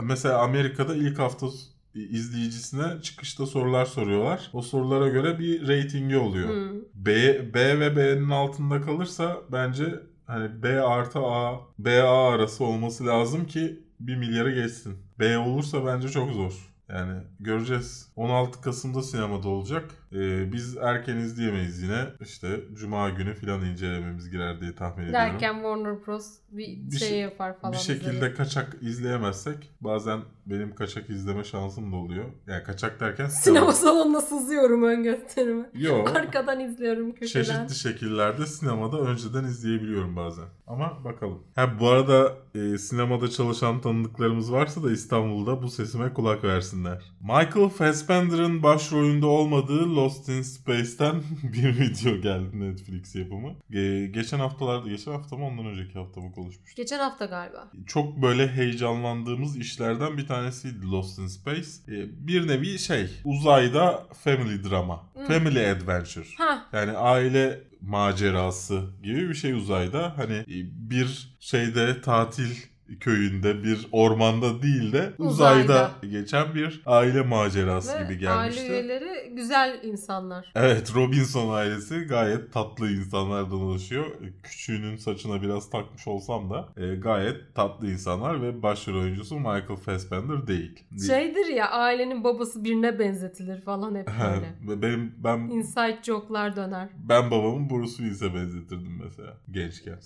Mesela Amerika'da ilk hafta izleyicisine çıkışta sorular soruyorlar. O sorulara göre bir reytingi oluyor. Hı. B, B ve B'nin altında kalırsa bence hani B artı A, B A arası olması lazım ki 1 milyarı geçsin. B olursa bence çok zor. Yani göreceğiz. 16 Kasım'da sinemada olacak. Ee, biz erken izleyemeyiz yine. İşte Cuma günü filan incelememiz girer diye tahmin ediyorum. Derken Warner Bros. bir, Bir şey şey- yapar falan. bir şekilde bize. kaçak izleyemezsek bazen benim kaçak izleme şansım da oluyor. Yani kaçak derken Sinema salonuna sızıyorum ön gösterimi. Yok. Arkadan izliyorum köşeden. Çeşitli şekillerde sinemada önceden izleyebiliyorum bazen. Ama bakalım. Ha bu arada e, sinemada çalışan tanıdıklarımız varsa da İstanbul'da bu sesime kulak versinler. Michael Fassbender'ın başrolünde olmadığı Lost in Space'ten bir video geldi Netflix yapımı. E, geçen haftalarda, geçen hafta mı ondan önceki hafta mı konuşmuştuk? Geçen hafta galiba. Çok böyle heyecanlandığımız işlerden bir tanesiydi Lost in Space. E, bir nevi şey uzayda family drama. Hmm. Family adventure. Ha Yani aile macerası gibi bir şey uzayda. Hani e, bir şeyde tatil köyünde bir ormanda değil de uzayda, Uzayda. geçen bir aile macerası gibi ve gelmişti. aile üyeleri güzel insanlar. Evet Robinson ailesi gayet tatlı insanlardan oluşuyor. Küçüğünün saçına biraz takmış olsam da e, gayet tatlı insanlar ve başrol oyuncusu Michael Fassbender değil. Şeydir ya ailenin babası birine benzetilir falan hep böyle. benim ben Inside joke'lar döner. ben babamı Bruce Willis'e benzetirdim mesela gençken.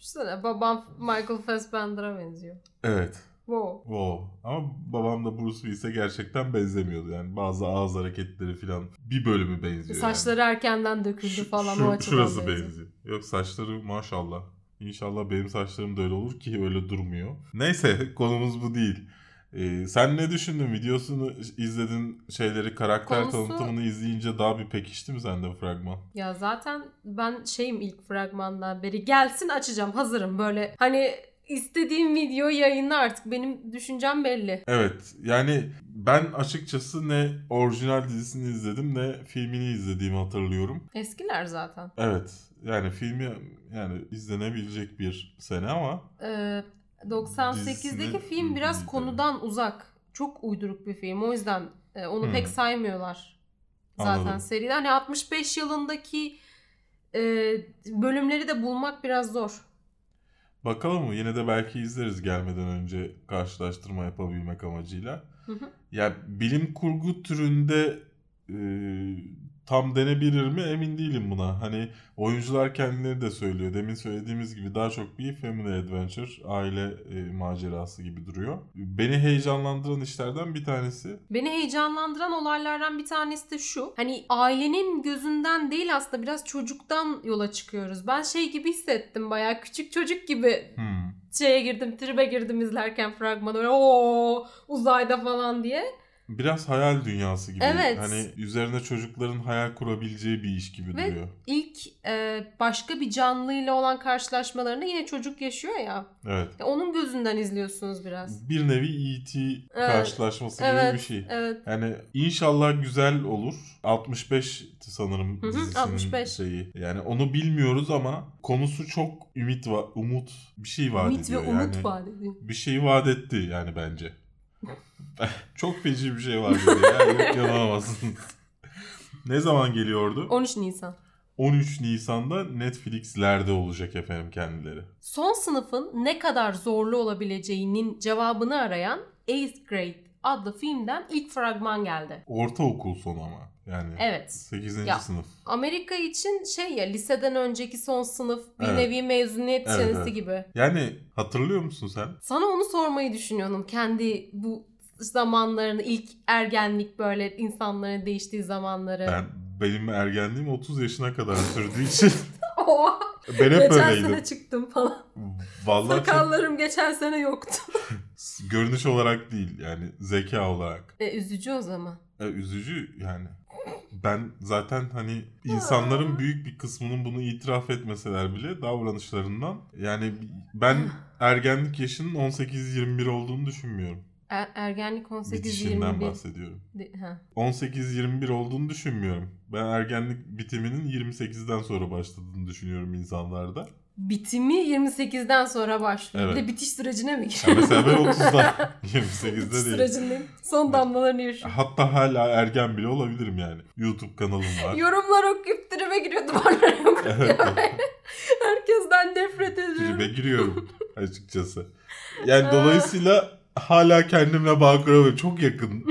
Düşünsene babam Michael Fassbender'a benziyor. Evet. Wow. Wow. Ama babam da Bruce Willis'e gerçekten benzemiyordu. Yani bazı ağız hareketleri falan bir bölümü benziyor. yani. Saçları erkenden döküldü Şu- falan şu- o açıdan Şurası benziyor. benziyor. Yok saçları maşallah. İnşallah benim saçlarım da öyle olur ki öyle durmuyor. Neyse konumuz bu değil. Ee, sen ne düşündün? Videosunu izledin şeyleri karakter Konusu- tanıtımını izleyince daha bir pekişti mi sende fragman? Ya zaten ben şeyim ilk fragmandan beri gelsin açacağım hazırım böyle hani istediğim video yayınla artık benim düşüncem belli. Evet yani ben açıkçası ne orijinal dizisini izledim ne filmini izlediğimi hatırlıyorum. Eskiler zaten. Evet yani filmi yani izlenebilecek bir sene ama Ee, 98'deki Dizisini film biraz izledim. konudan uzak. Çok uyduruk bir film. O yüzden e, onu Hmm. pek saymıyorlar. Zaten Anladım. seride. Hani 65 yılındaki e, bölümleri de bulmak biraz zor. Bakalım mı? Yine de belki izleriz gelmeden önce karşılaştırma yapabilmek amacıyla. Hı hı. Ya bilim kurgu türünde e, tam denebilir mi emin değilim buna. Hani oyuncular kendileri de söylüyor. Demin söylediğimiz gibi daha çok bir family adventure, aile e, macerası gibi duruyor. Beni heyecanlandıran işlerden bir tanesi. Beni heyecanlandıran olaylardan bir tanesi de şu. Hani ailenin gözünden değil aslında biraz çocuktan yola çıkıyoruz. Ben şey gibi hissettim bayağı küçük çocuk gibi Hmm. şeye girdim, tribe girdim izlerken fragmanı. O uzayda falan diye. Biraz hayal dünyası gibi. Evet. Hani üzerine çocukların hayal kurabileceği bir iş gibi Ve- duruyor. İlk e, başka bir canlıyla olan karşılaşmalarında yine çocuk yaşıyor ya. Evet. Ya Onun gözünden izliyorsunuz biraz. Bir nevi E.T. karşılaşması gibi Evet, bir şey. Evet. Yani inşallah güzel olur. 65 sanırım Hı hı, dizisinin 65. şeyi. Yani onu bilmiyoruz ama konusu çok ümit va umut bir şey vaat Ümit ve ediyor. umut yani. vaat ediyor. Bir şey vaat etti yani bence. Çok feci bir şey vaat ediyor. Yani yok yanılamazsınız. ne zaman geliyordu? 13 Nisan. 13 Nisan'da Netflix'lerde olacak efendim kendileri. Son sınıfın ne kadar zorlu olabileceğinin cevabını arayan 8th Grade adlı filmden ilk fragman geldi. Ortaokul sonu ama. Yani Evet. 8. Ya, sınıf. Amerika için şey ya liseden önceki son sınıf bir Evet. nevi mezuniyet Evet, senesi evet. gibi. Yani hatırlıyor musun sen? Sana onu sormayı düşünüyordum. Kendi bu zamanlarını ilk ergenlik böyle insanların değiştiği zamanları. Ben benim ergenliğim 30 yaşına kadar sürdüğü için Oha! ben hep geçen öyleydim. sene çıktım falan. Vallahi çok Sakallarım geçen sene yoktu. görünüş olarak değil yani zeka olarak. E, üzücü o zaman. E, üzücü yani. Ben zaten hani insanların büyük bir kısmının bunu itiraf etmeseler bile davranışlarından yani ben ergenlik yaşının 18-21 olduğunu düşünmüyorum. Er- ergenlik Bitişinden 18-21. bahsediyorum. De- ha. 18-21 olduğunu düşünmüyorum. Ben ergenlik bitiminin 28'den sonra başladığını düşünüyorum insanlarda. Bitimi 28'den sonra başlıyor. Bir Evet. de bitiş sürecine mi giriyor? mesela ben 30'da bitiş 28'de değil. sürecindeyim. Son damlalarını yaşıyorum. Hatta hala ergen bile olabilirim yani. YouTube kanalım var. Yorumlar okuyup tribe giriyor duvarlara yapıp Evet. Herkesten nefret ediyorum. Tribe giriyorum açıkçası. Yani dolayısıyla hala kendimle bağ kuramıyorum. Çok yakın.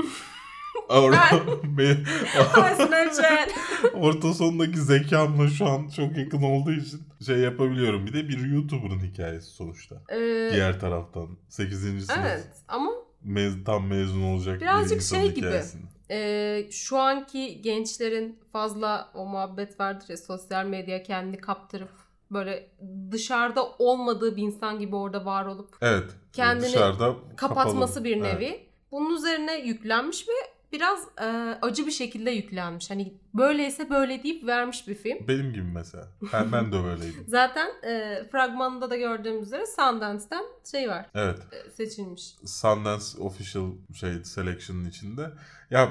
Snapchat. orta sondaki zekamla şu an çok yakın olduğu için şey yapabiliyorum. Bir de bir YouTuber'ın hikayesi sonuçta. Ee, Diğer taraftan 8. sınıf evet ama mez- tam mezun olacak Birazcık bir şey gibi. hikayesini. e, şu anki gençlerin fazla o muhabbet vardır ya sosyal medya kendini kaptırıp böyle dışarıda olmadığı bir insan gibi orada var olup Evet. Kendini dışarıda kapatması kapalı. bir Evet. nevi. Bunun üzerine yüklenmiş ve biraz e, acı bir şekilde yüklenmiş. Hani böyleyse böyle deyip vermiş bir film. Benim gibi mesela. Ben, ben de böyleydim. Zaten e, fragmanında da gördüğümüz üzere Sundance'den şey var Evet. e, seçilmiş. Sundance Official şey selection'ın içinde. Ya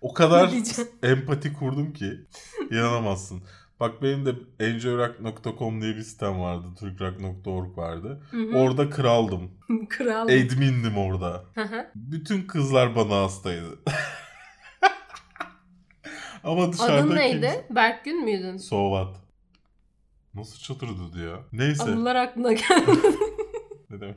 o kadar empati kurdum ki inanamazsın. Bak benim de enjoyrock.com diye bir sitem vardı. Turkrock.org vardı. Hı hı. Orada kraldım. Kral. Admindim orada. Hı hı. Bütün kızlar bana hastaydı. Ama dışarıda Adın neydi? kimse- Berkgün müydün? Sovat. Nasıl çatırdı ya? Neyse. Anılar aklına geldi. Ne demek?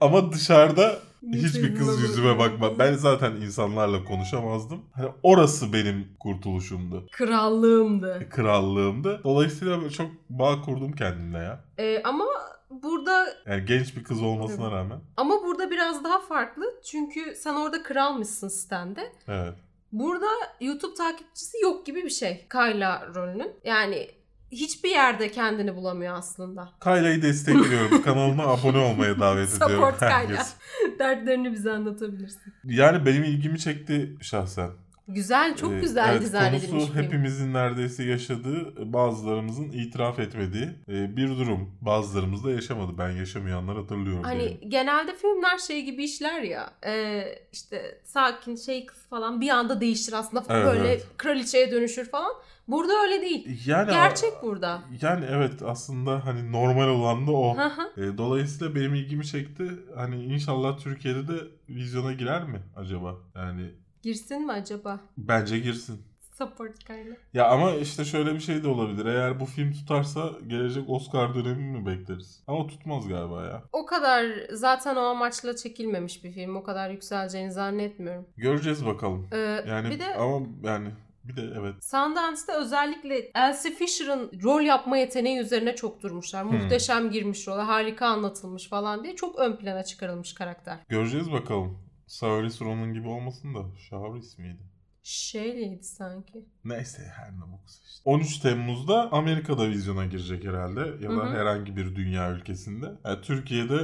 Ama dışarıda hiçbir kız yüzüme bakma. Ben zaten insanlarla konuşamazdım. Hani orası benim kurtuluşumdu. Krallığımdı. Krallığımdı. Dolayısıyla çok bağ kurdum kendimle ya. E, ama burada Yani genç bir kız olmasına Evet. rağmen. ama burada biraz daha farklı. Çünkü sen orada kralmışsın stande. Evet. Burada YouTube takipçisi yok gibi bir şey Kayla rolünün. Yani hiçbir yerde kendini bulamıyor aslında. Kayla'yı destekliyorum. Kanalıma abone olmaya davet ediyorum Support Kayla. Dertlerini bize anlatabilirsin. Yani benim ilgimi çekti şahsen. Güzel, çok Ee, güzel evet, dizayn konusu edilmiş film. hepimizin neredeyse yaşadığı, bazılarımızın itiraf etmediği e, bir durum. Bazılarımız da yaşamadı. Ben yaşamayanlar hatırlıyorum. Hani benim. genelde filmler şey gibi işler ya e, işte sakin şey kız falan bir anda değiştir aslında Evet, böyle evet. kraliçeye dönüşür falan. Burada öyle değil. Yani Gerçek burada. Yani evet aslında hani normal olan da o. E, dolayısıyla benim ilgimi çekti. Hani inşallah Türkiye'de de vizyona girer mi acaba? Yani Girsin mi acaba? bence girsin. Support Kayla. Ya ama işte şöyle bir şey de olabilir. Eğer bu film tutarsa gelecek Oscar dönemi mi bekleriz? Ama tutmaz galiba ya. O kadar zaten o amaçla çekilmemiş bir film. O kadar yükseleceğini zannetmiyorum. Göreceğiz bakalım. Ee, Yani bir de ama yani bir de evet. Sundance'da özellikle Elsie Fisher'ın rol yapma yeteneği üzerine çok durmuşlar. Hmm. Muhteşem girmiş role, harika anlatılmış falan diye çok ön plana çıkarılmış karakter. Göreceğiz bakalım. Saoirse Ronan gibi olmasın da Şahris miydi? Şeyleydi sanki. Neyse her ne boksa işte. 13 Temmuz'da Amerika'da vizyona girecek herhalde ya da Hı hı. herhangi bir dünya ülkesinde. Yani Türkiye'de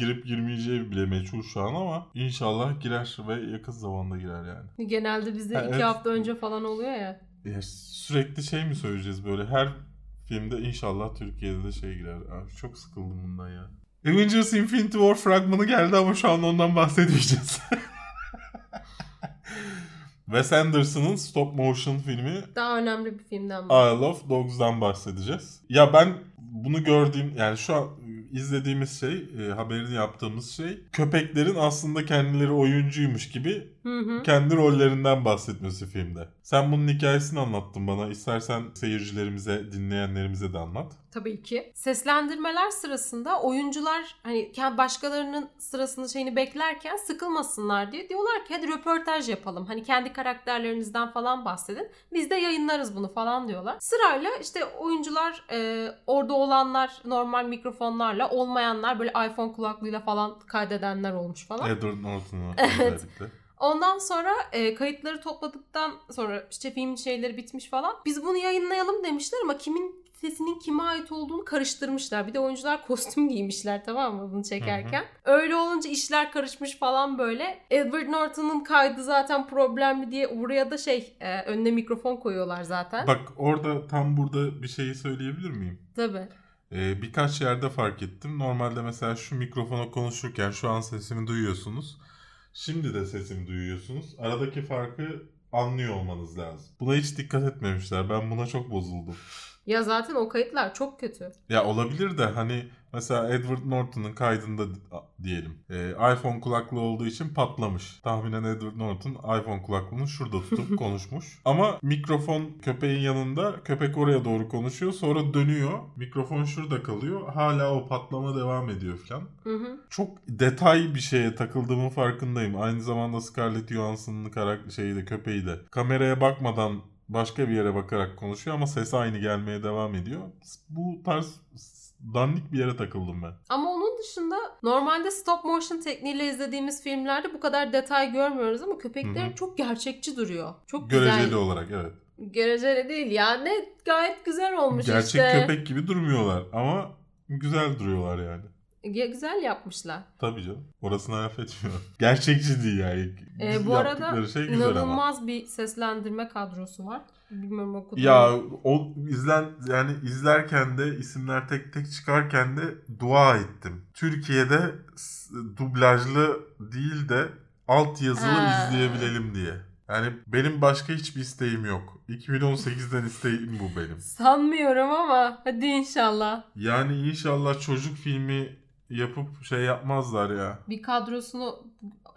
girip girmeyeceği bile meçhul şu an ama inşallah girer ve yakın zamanda girer yani. Genelde bizde Ha, iki evet. hafta önce falan oluyor ya. Ya sürekli şey mi söyleyeceğiz böyle her filmde inşallah Türkiye'de de şey girer. Abi çok sıkıldım bundan ya. Avengers Infinity War fragmanı geldi ama şu an ondan bahsetmeyeceğiz. Wes Anderson'ın stop motion filmi Daha önemli bir filmden bahsediyorum. Isle of Dogs'dan bahsedeceğiz. Ya ben bunu gördüğüm yani şu an izlediğimiz şey, e, haberini yaptığımız şey köpeklerin aslında kendileri oyuncuymuş gibi Hı hı. kendi rollerinden bahsetmesi filmde. Sen bunun hikayesini anlattın bana. İstersen seyircilerimize, dinleyenlerimize de anlat. Tabii ki. Seslendirmeler sırasında oyuncular hani başkalarının sırasını şeyini beklerken sıkılmasınlar diye diyorlar ki hadi röportaj yapalım. Hani kendi karakterlerinizden falan bahsedin. Biz de yayınlarız bunu falan diyorlar. Sırayla işte oyuncular e, orada olanlar normal mikrofonlarla olmayanlar böyle iPhone kulaklığıyla falan kaydedenler olmuş falan. Edward Norton'u Evet. özellikle. Ondan sonra e, kayıtları topladıktan sonra işte film şeyleri bitmiş falan. Biz bunu yayınlayalım demişler ama kimin sesinin kime ait olduğunu karıştırmışlar. Bir de oyuncular kostüm giymişler tamam mı bunu çekerken. Öyle olunca işler karışmış falan böyle. Edward Norton'un kaydı zaten problemli diye buraya da şey e, önüne mikrofon koyuyorlar zaten. Bak orada tam burada bir şeyi söyleyebilir miyim? Tabii. Ee, birkaç yerde fark ettim. Normalde mesela şu mikrofona konuşurken şu an sesimi duyuyorsunuz. Şimdi de sesimi duyuyorsunuz. Aradaki farkı anlıyor olmanız lazım. Buna hiç dikkat etmemişler. Ben buna çok bozuldum. Ya zaten o kayıtlar çok kötü. Ya olabilir de hani mesela Edward Norton'un kaydında diyelim. e, iPhone kulaklığı olduğu için patlamış. Tahminen Edward Norton iPhone kulaklığını şurada tutup konuşmuş. Ama mikrofon köpeğin yanında. Köpek oraya doğru konuşuyor. Sonra dönüyor. Mikrofon şurada kalıyor. Hala o patlama devam ediyor falan. Hı hı. Çok detay bir şeye takıldığımın farkındayım. Aynı zamanda Scarlett Johansson'ın karak şeyi de köpeği de. Kameraya bakmadan başka bir yere bakarak konuşuyor ama ses aynı gelmeye devam ediyor. Bu tarz dandik bir yere takıldım ben. Ama onun dışında normalde stop motion tekniğiyle izlediğimiz filmlerde bu kadar detay görmüyoruz ama köpekler çok gerçekçi duruyor. Çok Göreceli güzel. olarak evet. Göreceli değil ya. Ne gayet güzel olmuş Gerçek işte. köpek gibi durmuyorlar ama güzel duruyorlar yani. Güzel yapmışlar. Tabii canım. Orasına laf etmiyorum. Gerçekçi değil yani. Ee, bu arada şey güzel ama. inanılmaz bir seslendirme kadrosu var. Bilmiyorum okudum. Ya o izlen yani izlerken de isimler tek tek çıkarken de dua ettim. Türkiye'de dublajlı değil de altyazılı Ha. izleyebilelim diye. Yani benim başka hiçbir isteğim yok. 2018'den isteğim bu benim. Sanmıyorum ama hadi inşallah. Yani inşallah çocuk filmi yapıp şey yapmazlar ya. Bir kadrosunu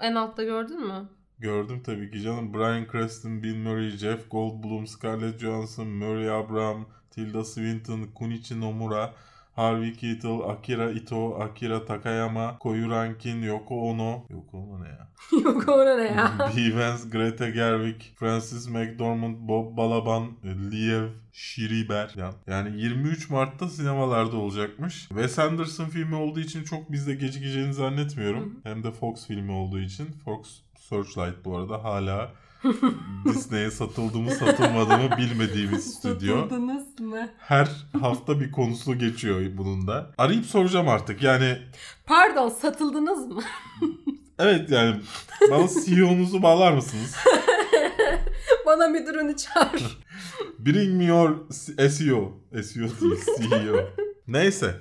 en altta gördün mü? Gördüm tabii ki canım. Bryan Cranston, Bill Murray, Jeff Goldblum, Scarlett Johansson, Murray Abraham, Tilda Swinton, Kunichi Nomura. Harvey Keitel, Akira Ito, Akira Takayama, Koyu Rankin, Yoko Ono. Yoko Ono ne ya? Yok orada ne ya? Bee Vance, Greta Gerwig, Francis McDormand, Bob Balaban, Liev Schreiber. Yani- Yani 23 Mart'ta sinemalarda olacakmış. Wes Anderson filmi olduğu için çok bizde gecikeceğini zannetmiyorum. Hem de Fox filmi olduğu için. Fox Searchlight bu arada hala Disney'e satıldı mı satılmadı mı bilmediğimiz stüdyo. Satıldınız mı? Her hafta bir konusu geçiyor bunun da. Arayıp soracağım artık. Yani Pardon satıldınız mı? evet yani bana CEO'nuzu bağlar mısınız? Bana müdürünü çağır. Bring me your SEO. SEO değil CEO. Neyse.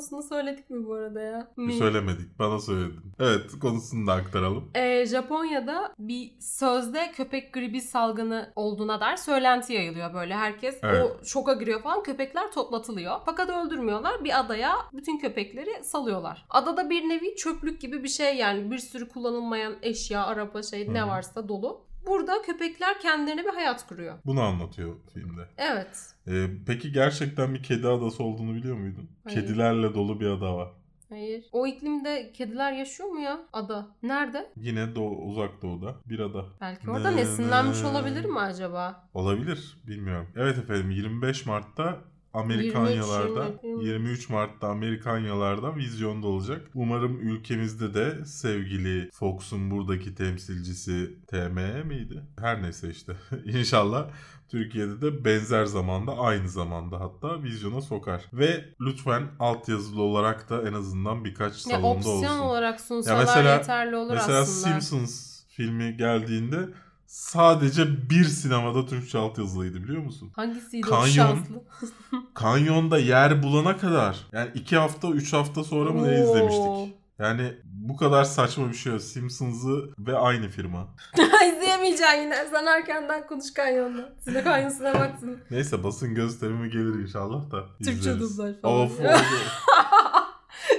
Konusunu söyledik mi bu arada ya? Mi? Söylemedik. Bana söyledin. Evet konusunu da aktaralım. Ee, Japonya'da bir sözde köpek gribi salgını olduğuna dair söylenti yayılıyor böyle. Herkes Evet. o şoka giriyor falan. Köpekler toplatılıyor. Fakat öldürmüyorlar. Bir adaya bütün köpekleri salıyorlar. Adada bir nevi çöplük gibi bir şey yani. Bir sürü kullanılmayan eşya, araba şey Hı ne varsa dolu. Burada köpekler kendilerine bir hayat kuruyor. Bunu anlatıyor filmde. Evet. Ee, peki gerçekten bir kedi adası olduğunu biliyor muydun? Hayır. Kedilerle dolu bir ada var. Hayır. O iklimde kediler yaşıyor mu ya? Ada. Nerede? Yine doğu, uzak doğuda bir ada. Belki orada Ne- nesinlenmiş ne- olabilir mi acaba? Olabilir. Bilmiyorum. Evet efendim 25 Mart'ta Amerikanyalarda 23, 23. 23 Mart'ta Amerikanyalarda vizyonda olacak. Umarım ülkemizde de sevgili Fox'un buradaki temsilcisi TM miydi? Her neyse işte. İnşallah Türkiye'de de benzer zamanda aynı zamanda hatta vizyona sokar. Ve lütfen altyazılı olarak da en azından birkaç Ya salonda opsiyon olsun. olarak sunsalar mesela- yeterli olur Mesela aslında. Simpsons filmi geldiğinde sadece bir sinemada Türkçe altyazılıydı biliyor musun? Hangisiydi o Kanyon. şanslı? Kanyonda yer bulana kadar yani iki hafta üç hafta sonra mı ne izlemiştik? Yani bu kadar saçma bir şey yok. Simpsons'ı ve aynı firma. İzleyemeyeceksin yine. Sen erkenden konuş kanyonda. Sine kanyonsuna baksın. Neyse basın gösterimi gelir inşallah da Türkçe dublaj falan. Of, of.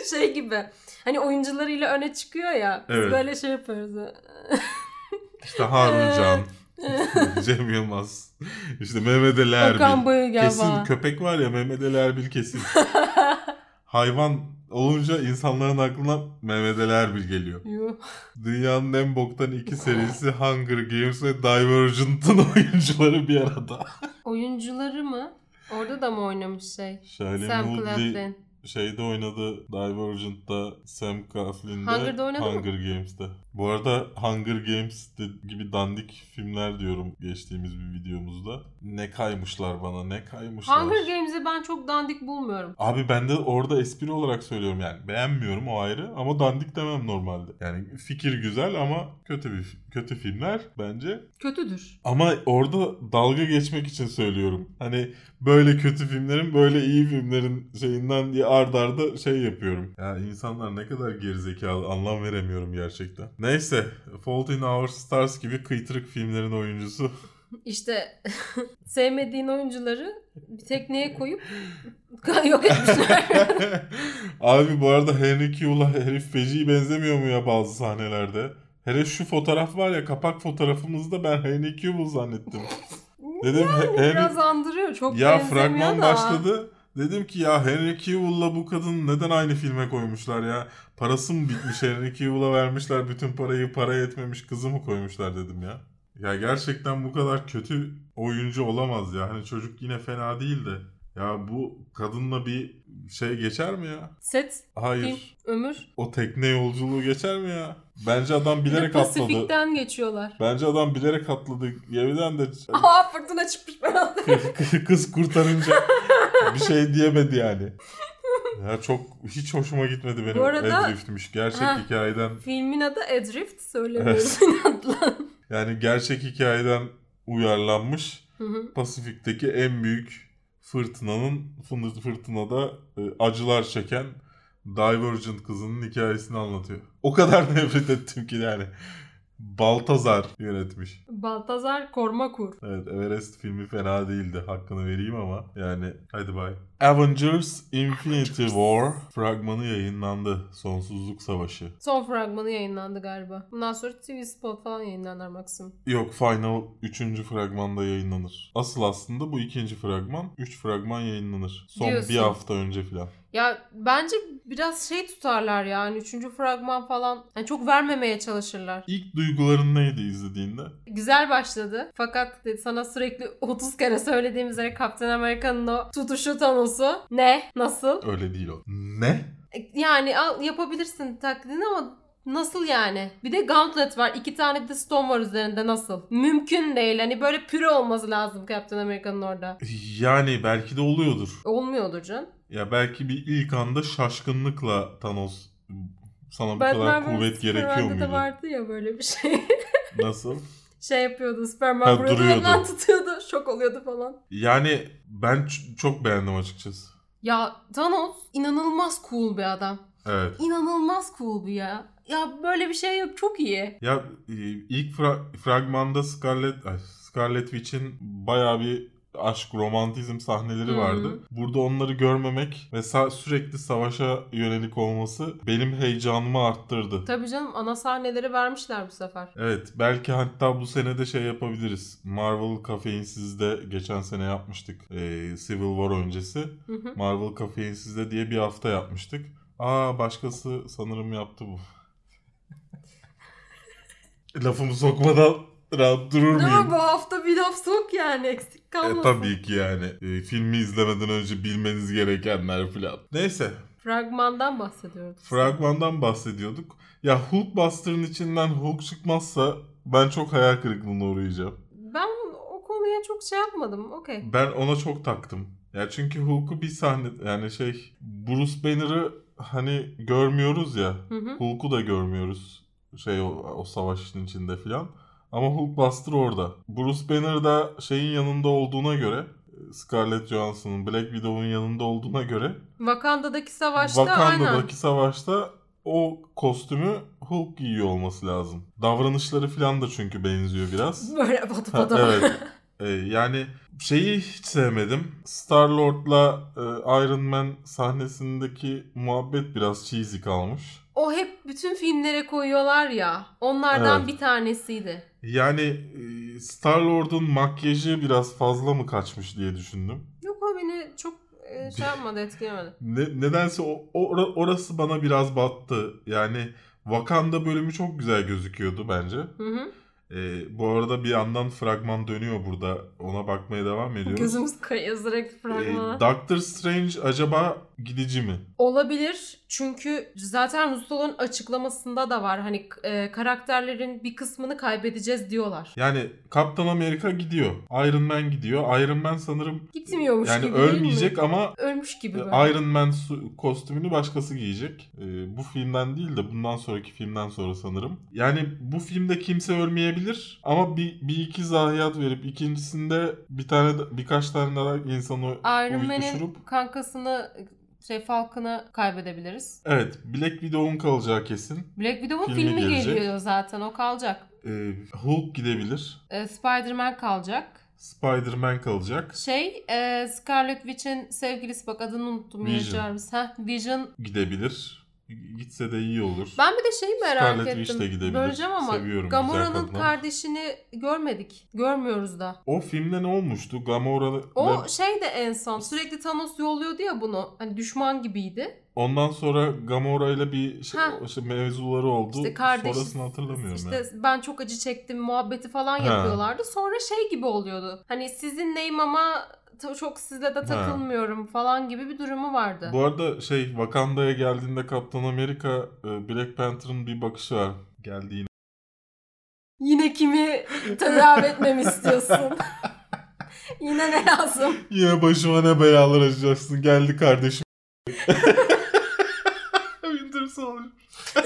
şey gibi. Hani oyuncularıyla öne çıkıyor ya. Biz Evet. böyle şey yapıyoruz. İşte Harun Can, Cem Yılmaz, işte Mehmet Ali Erbil. Kesin falan. köpek var ya Mehmet Ali Erbil kesin. Hayvan olunca insanların aklına Mehmet Ali Erbil geliyor. Yuh. Dünyanın en boktan iki serisi Hunger Games ve Divergent'ın oyuncuları bir arada. Oyuncuları mı? Orada da mı oynamış şey? Shailene Sam Claflin. Şeyde oynadı Divergent'ta, Sam Coughlin'de, Hunger'da oynadı mı? Hunger Games'te. Bu arada Hunger Games gibi dandik filmler diyorum geçtiğimiz bir videomuzda. Ne kaymışlar bana ne kaymışlar. Hunger Games'i ben çok dandik bulmuyorum. Abi ben de orada espri olarak söylüyorum yani. Beğenmiyorum o ayrı ama dandik demem normalde. Yani fikir güzel ama kötü bir kötü filmler bence. Kötüdür. Ama orada dalga geçmek için söylüyorum. Hani böyle kötü filmlerin böyle iyi filmlerin şeyinden diye ard arda şey yapıyorum. Ya insanlar ne kadar gerizekalı anlam veremiyorum gerçekten. Neyse Fault in Our Stars gibi kıytırık filmlerin oyuncusu. İşte sevmediğin oyuncuları bir tekneye koyup yok etmişler. Abi bu arada Henry Cavill'a herif feci benzemiyor mu ya bazı sahnelerde? Hele şu fotoğraf var ya kapak fotoğrafımızda ben Henry Cavill zannettim. Dedim He- Henry... Biraz andırıyor. Çok Ya fragman da. başladı. Dedim ki ya Henry Cavill'la bu kadın neden aynı filme koymuşlar ya? Parası mı bitmiş Henry Cavill'a vermişler bütün parayı para yetmemiş kızı mı koymuşlar dedim ya. Ya gerçekten bu kadar kötü oyuncu olamaz ya. Hani çocuk yine fena değil de. Ya bu kadınla bir şey geçer mi ya? Set, Hayır. film, ömür. O tekne yolculuğu geçer mi ya? Bence adam bilerek atladı. Pasifik'ten geçiyorlar. Bence adam bilerek atladı. Gemiden de Aa fırtına çıkmış kız kurtarınca bir şey diyemedi yani. Ya çok hiç hoşuma gitmedi benim Bu arada- Adrift'miş. Gerçek Ha. hikayeden Filmin adı Adrift. Söylemiyoruz inatla. yani gerçek hikayeden uyarlanmış Hı hı. Pasifik'teki en büyük fırtınanın fırtınada e, acılar çeken Divergent kızının hikayesini anlatıyor. O kadar nefret ettim ki yani. Baltazar yönetmiş. Baltazar Kormakur. Evet Everest filmi fena değildi. Hakkını vereyim ama yani hadi bay. Avengers Infinity War fragmanı yayınlandı. Sonsuzluk Savaşı. Son fragmanı yayınlandı galiba. Bundan sonra TV Spot falan yayınlanır maksimum. Yok Final 3. fragmanda yayınlanır. Asıl aslında bu ikinci fragman. 3 fragman yayınlanır. Son Diyorsun. bir hafta önce filan. Ya bence biraz şey tutarlar yani. Üçüncü fragman falan. Yani çok vermemeye çalışırlar. İlk duyguların neydi izlediğinde? Güzel başladı. Fakat sana sürekli 30 kere söylediğim üzere Kaptan Amerika'nın o tutuşu Thanos'u. Ne? Nasıl? Öyle değil o. Ne? Yani al, yapabilirsin taklidini ama nasıl yani? Bir de gauntlet var. iki tane bir de stone var üzerinde nasıl? Mümkün değil. Hani böyle püre olması lazım Kaptan Amerika'nın orada. Yani belki de oluyordur. Olmuyordur canım. Ya belki bir ilk anda şaşkınlıkla Thanos sana bu kadar kuvvet gerekiyor Superman'de de muydu? vardı ya böyle bir şey. Nasıl? Şey yapıyordu. Superman Ha, yandan tutuyordu. Şok oluyordu falan. Yani ben ç- çok beğendim açıkçası. Ya Thanos inanılmaz cool bir adam. Evet. İnanılmaz cool bir ya. Ya böyle bir şey yok. Çok iyi. Ya ilk fra- fragmanda Scarlet Scarlet Witch'in bayağı bir aşk romantizm sahneleri vardı. Burada onları görmemek ve sa- sürekli savaşa yönelik olması benim heyecanımı arttırdı. Tabii canım ana sahneleri vermişler bu sefer. Evet belki hatta bu sene de şey yapabiliriz. Marvel Kafeinsiz'de geçen sene yapmıştık. Ee, Civil War öncesi. Hı hı. Marvel Kafeinsiz'de diye bir hafta yapmıştık. Aa başkası sanırım yaptı bu. Lafımı sokmadan rahat durur muyum? Ama bu hafta bir laf sok yani eksik E, kalmasın. tabii ki yani. E, filmi izlemeden önce bilmeniz gerekenler falan. Neyse. Fragmandan bahsediyoruz. Fragmandan bahsediyorduk. Ya Hulkbuster'ın içinden Hulk çıkmazsa ben çok hayal kırıklığına uğrayacağım. Ben o konuya çok şey yapmadım. Okey. Ben ona çok taktım. Ya çünkü Hulk'u bir sahne yani şey Bruce Banner'ı hani görmüyoruz ya. Hı hı. Hulk'u da görmüyoruz. Şey o, o savaşın içinde filan. Ama Hulkbuster orada. Bruce Banner da şeyin yanında olduğuna göre Scarlett Johansson'ın Black Widow'un yanında olduğuna göre Wakanda'daki savaşta aynen. Wakanda'daki savaşta o kostümü Hulk giyiyor olması lazım. Davranışları filan da çünkü benziyor biraz. Böyle patı Ha, patı. evet. Ee, yani şeyi hiç sevmedim. Star-Lord'la e, Iron Man sahnesindeki muhabbet biraz cheesy kalmış. O hep bütün filmlere koyuyorlar ya. Onlardan Evet. bir tanesiydi. Yani e, Star-Lord'un makyajı biraz fazla mı kaçmış diye düşündüm. Yok o beni çok e, şey yapmadı etkilemedi. Ne, nedense o, o- orası bana biraz battı. Yani Wakanda bölümü çok güzel gözüküyordu bence. Hı hı. Ee, bu arada bir yandan fragman dönüyor burada. Ona bakmaya devam ediyoruz. Gözümüz kayıyor sürekli Ee, fragmana. Doctor Strange acaba gidici mi? Olabilir çünkü zaten Russo'nun açıklamasında da var. Hani e, karakterlerin bir kısmını kaybedeceğiz diyorlar. Yani Kaptan Amerika gidiyor. Iron Man gidiyor. Iron Man sanırım Gitmiyormuş yani gibi ölmeyecek ama Ölmüş gibi e, böyle. Iron Man kostümünü başkası giyecek. Ee, bu filmden değil de bundan sonraki filmden sonra sanırım. Yani bu filmde kimse ölmeyebilir ama bir, bir iki zayiat verip ikincisinde bir tane birkaç tane daha insanı Iron Man'in kankasını şey Falcon'ı kaybedebiliriz. Evet, Black Widow'un kalacağı kesin. Black Widow'un Filmi filmi, gelecek. geliyor zaten o kalacak. Ee, Hulk gidebilir. E, Spider-Man kalacak. Spider-Man kalacak. Şey e, Scarlet Witch'in sevgilisi bak adını unuttum. Vision. Heh, Vision. Gidebilir. Gitse de iyi olur. Ben bir de şeyi merak Scarlet ettim. Witch de gidebilir. Böleceğim ama Seviyorum, Gamora'nın ama. kardeşini görmedik. Görmüyoruz da. O filmde ne olmuştu? Gamora O şey de en son sürekli Thanos yolluyordu ya bunu. Hani düşman gibiydi. ondan sonra Gamora ile bir şey, o şey mevzuları oldu. İşte kardeş Sonrasını hatırlamıyorum İşte ya. ben çok acı çektim muhabbeti falan Ha. yapıyorlardı. Sonra şey gibi oluyordu. Hani sizinleyim ama ta- çok sizle de takılmıyorum falan gibi bir durumu vardı. Bu arada şey Wakanda'ya geldiğinde Kaptan Amerika e, Black Panther'ın bir bakışı var. Geldiğinde. Yine kimi tedavi etmemi istiyorsun? Yine ne lazım? Yine başıma ne belalar açacaksın. Geldi kardeşim. Winter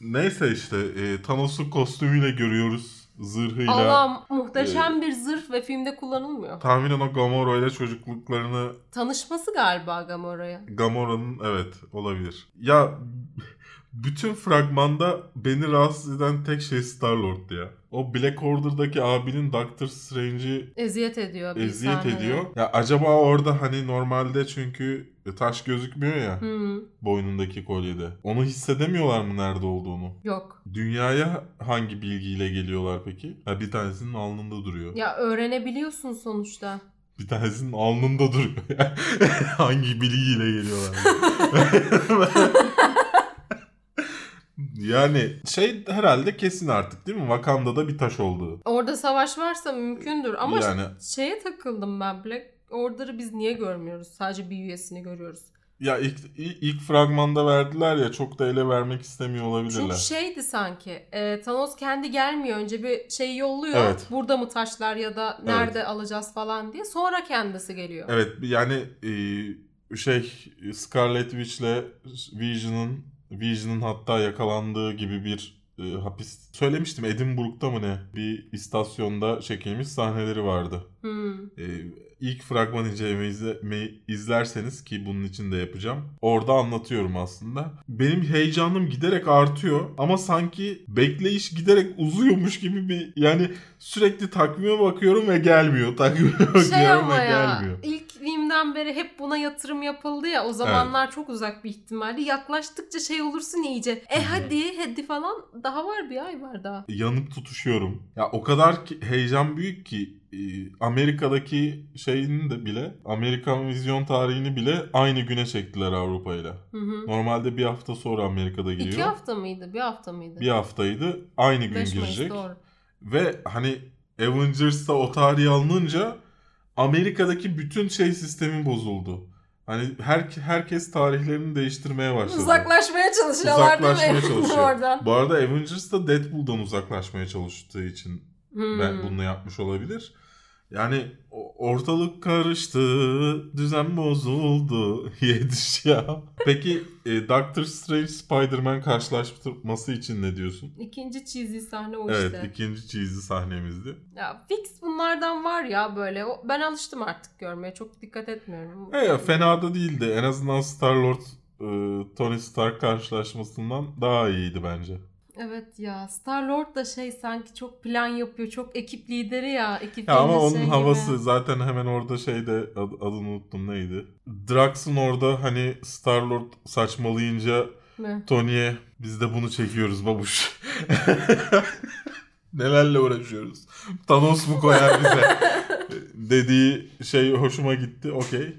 Neyse işte e, Thanos'u kostümüyle görüyoruz. Zırhıyla. Allah muhteşem bir zırh ve filmde kullanılmıyor. Tahminen o Gamora ile çocukluklarını Tanışması galiba Gamora'ya. Gamora'nın evet olabilir. Ya bütün fragmanda beni rahatsız eden tek şey Star-Lord'du ya. O Black Order'daki abinin Doctor Strange'i Eziyet ediyor eziyet sahnede. ediyor. Ya acaba orada hani normalde çünkü taş gözükmüyor ya Hı, boynundaki kolyede. Onu hissedemiyorlar mı nerede olduğunu? yok. Dünyaya hangi bilgiyle geliyorlar peki? Ha bir tanesinin alnında duruyor. Ya öğrenebiliyorsun sonuçta. Bir tanesinin alnında duruyor. Hangi bilgiyle geliyorlar. yani şey herhalde kesin artık değil mi? Wakanda'da bir taş olduğu. Orada savaş varsa mümkündür ama Yani- şeye takıldım ben Black Order'ı biz niye görmüyoruz? Sadece bir üyesini görüyoruz. Ya ilk, ilk, ilk fragmanda verdiler ya çok da ele vermek istemiyor olabilirler. Çünkü şeydi sanki e, Thanos kendi gelmiyor önce bir şey yolluyor. Evet. Burada mı taşlar ya da nerede alacağız falan diye. Sonra kendisi geliyor. Evet yani e, şey Scarlet Witch'le Vision'ın Vision'ın hatta yakalandığı gibi bir e, hapis söylemiştim Edinburgh'da mı ne bir istasyonda çekilmiş sahneleri vardı. Hmm. E, ilk fragman incelememi izlerseniz ki bunun için de yapacağım. Orada anlatıyorum aslında. Benim heyecanım giderek artıyor ama sanki bekleyiş giderek uzuyormuş gibi bir yani sürekli takvime bakıyorum ve gelmiyor. Takvime bakıyorum Şey ama ve ya gelmiyor. ilk filmden beri hep buna yatırım yapıldı ya o zamanlar çok uzak bir ihtimaldi. Yaklaştıkça şey olursun iyice. E hadi hadi falan daha var bir ay var daha. yanıp tutuşuyorum. Ya o kadar ki, heyecan büyük ki e, Amerika'daki şeyini de bile Amerikan vizyon tarihini bile aynı güne çektiler Avrupa ile. Normalde bir hafta sonra Amerika'da giriyor. İki hafta mıydı? Bir hafta mıydı? Bir haftaydı. Aynı gün 5 Mayıs girecek. doğru. Ve hani Avengers'ta o tarihi alınınca Amerika'daki bütün şey sistemi bozuldu. Hani her, herkes tarihlerini değiştirmeye başladı. Uzaklaşmaya çalışıyorlar değil Uzaklaşmaya mi? çalışıyor. Oradan. Bu arada Avengers da Deadpool'dan uzaklaşmaya çalıştığı için Hmm. ben bunu yapmış olabilir. Yani ortalık karıştı, düzen bozuldu. Yetiş ya. Peki e, Doctor Strange Spider-Man karşılaştırması için ne diyorsun? İkinci cheesy sahne o evet, işte. ikinci cheesy sahnemizdi. Ya fix bunlardan var ya böyle. O- Ben alıştım artık görmeye. Çok dikkat etmiyorum. E, ya, fena da değildi. En azından Star-Lord e, Tony Stark karşılaşmasından daha iyiydi bence. Evet ya Star Lord da şey sanki çok plan yapıyor. Çok ekip lideri ya. Ekip Ya ama lideri onun şey gibi. havası zaten hemen orada şeyde ad- adını unuttum neydi? Drax'ın orada hani Star-Lord saçmalayınca Mi? Tony'ye biz de bunu çekiyoruz babuş. Nelerle uğraşıyoruz. Thanos mu koyar bize? Dediği şey hoşuma gitti. Okey.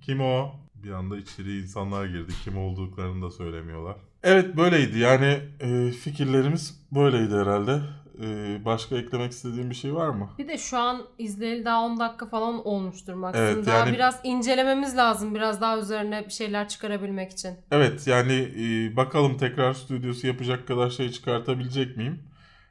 Kim o? Bir anda içeri insanlar girdi. Kim olduklarını da söylemiyorlar. Evet böyleydi. Yani e, fikirlerimiz böyleydi herhalde. E, başka eklemek istediğin bir şey var mı? Bir de şu an izleyeli daha 10 dakika falan olmuştur maksimum. Evet, daha yani- biraz incelememiz lazım. Biraz daha üzerine bir şeyler çıkarabilmek için. Evet yani e, bakalım tekrar stüdyosu yapacak kadar şey çıkartabilecek miyim?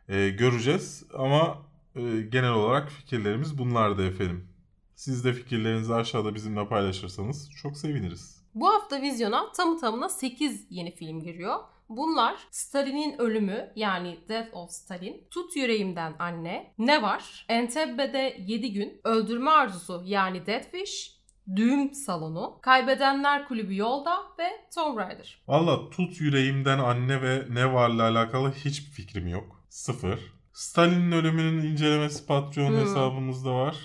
E, göreceğiz ama e, genel olarak fikirlerimiz bunlardı efendim. Siz de fikirlerinizi aşağıda bizimle paylaşırsanız çok seviniriz. Bu hafta vizyona tamı tamına 8 yeni film giriyor. Bunlar Stalin'in ölümü yani Death of Stalin, Tut Yüreğimden Anne, Ne Var, Entebbe'de 7 gün, Öldürme Arzusu yani Dead Wish, Düğüm Salonu, Kaybedenler Kulübü Yolda ve Tomb Raider. Valla tut yüreğimden anne ve ne varla alakalı hiçbir fikrim yok. Sıfır. Stalin'in ölümünün incelemesi Patreon Hmm. hesabımızda var.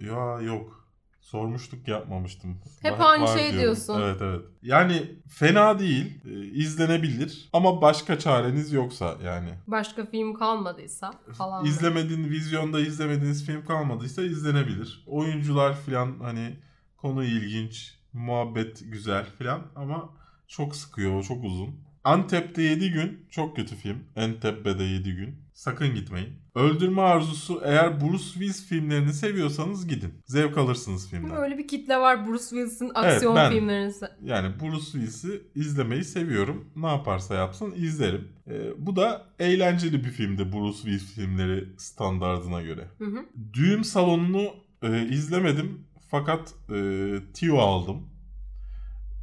Ya yok. Sormuştuk yapmamıştım. Hep Var- aynı var şey diyorum. diyorsun. Evet evet. Yani fena değil. e, izlenebilir. Ama başka çareniz yoksa yani. Başka film kalmadıysa falan. İzlemediğin, vizyonda izlemediğiniz film kalmadıysa izlenebilir. Oyuncular falan hani konu ilginç, muhabbet güzel falan ama çok sıkıyor, çok uzun. Antep'te 7 gün çok kötü film. Entebbe'de 7 gün. Sakın gitmeyin. Öldürme arzusu eğer Bruce Willis filmlerini seviyorsanız gidin. Zevk alırsınız filmden. Böyle bir kitle var Bruce Willis'in aksiyon ben- filmlerini. Yani Bruce Willis'i izlemeyi seviyorum. Ne yaparsa yapsın izlerim. Ee, bu da eğlenceli bir filmdi Bruce Willis filmleri standardına göre. Hı hı. Düğüm salonunu e, izlemedim fakat e, Tio aldım.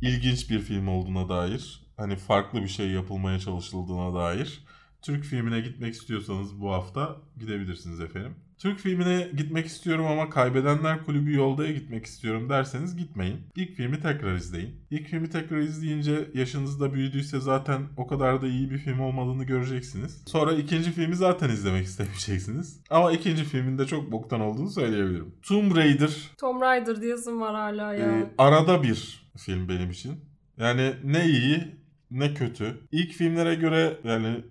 İlginç bir film olduğuna dair. Hani farklı bir şey yapılmaya çalışıldığına dair. Türk filmine gitmek istiyorsanız bu hafta gidebilirsiniz efendim. Türk filmine gitmek istiyorum ama Kaybedenler Kulübü Yolda'ya gitmek istiyorum derseniz gitmeyin. İlk filmi tekrar izleyin. İlk filmi tekrar izleyince yaşınız da büyüdüyse zaten o kadar da iyi bir film olmadığını göreceksiniz. Sonra ikinci filmi zaten izlemek istemeyeceksiniz. Ama ikinci filmin de çok boktan olduğunu söyleyebilirim. Tomb Raider Tomb Raider diyesim var hala ya. e, arada bir film benim için. Yani ne iyi ne kötü. İlk filmlere göre yani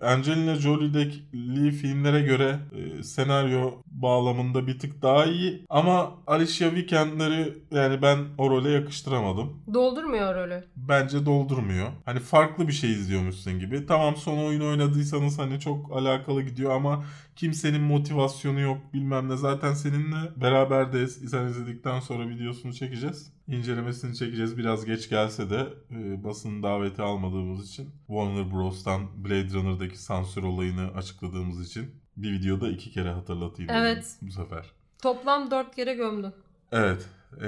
Angelina Jolie'deki filmlere göre e, senaryo bağlamında bir tık daha iyi. Ama Alicia Vikander yani ben o role yakıştıramadım. Doldurmuyor rolü. Bence doldurmuyor. Hani farklı bir şey izliyormuşsun gibi. Tamam son oyun oynadıysanız hani çok alakalı gidiyor ama kimsenin motivasyonu yok bilmem ne. Zaten seninle beraberdeyiz. Sen izledikten sonra videosunu çekeceğiz. İncelemesini çekeceğiz. Biraz geç gelse de e, basın daveti almadığımız için Warner Bros'tan Blade Runner'daki sansür olayını açıkladığımız için bir videoda iki kere hatırlatayım Evet. bu sefer. Toplam 4 kere gömdün. Evet. e,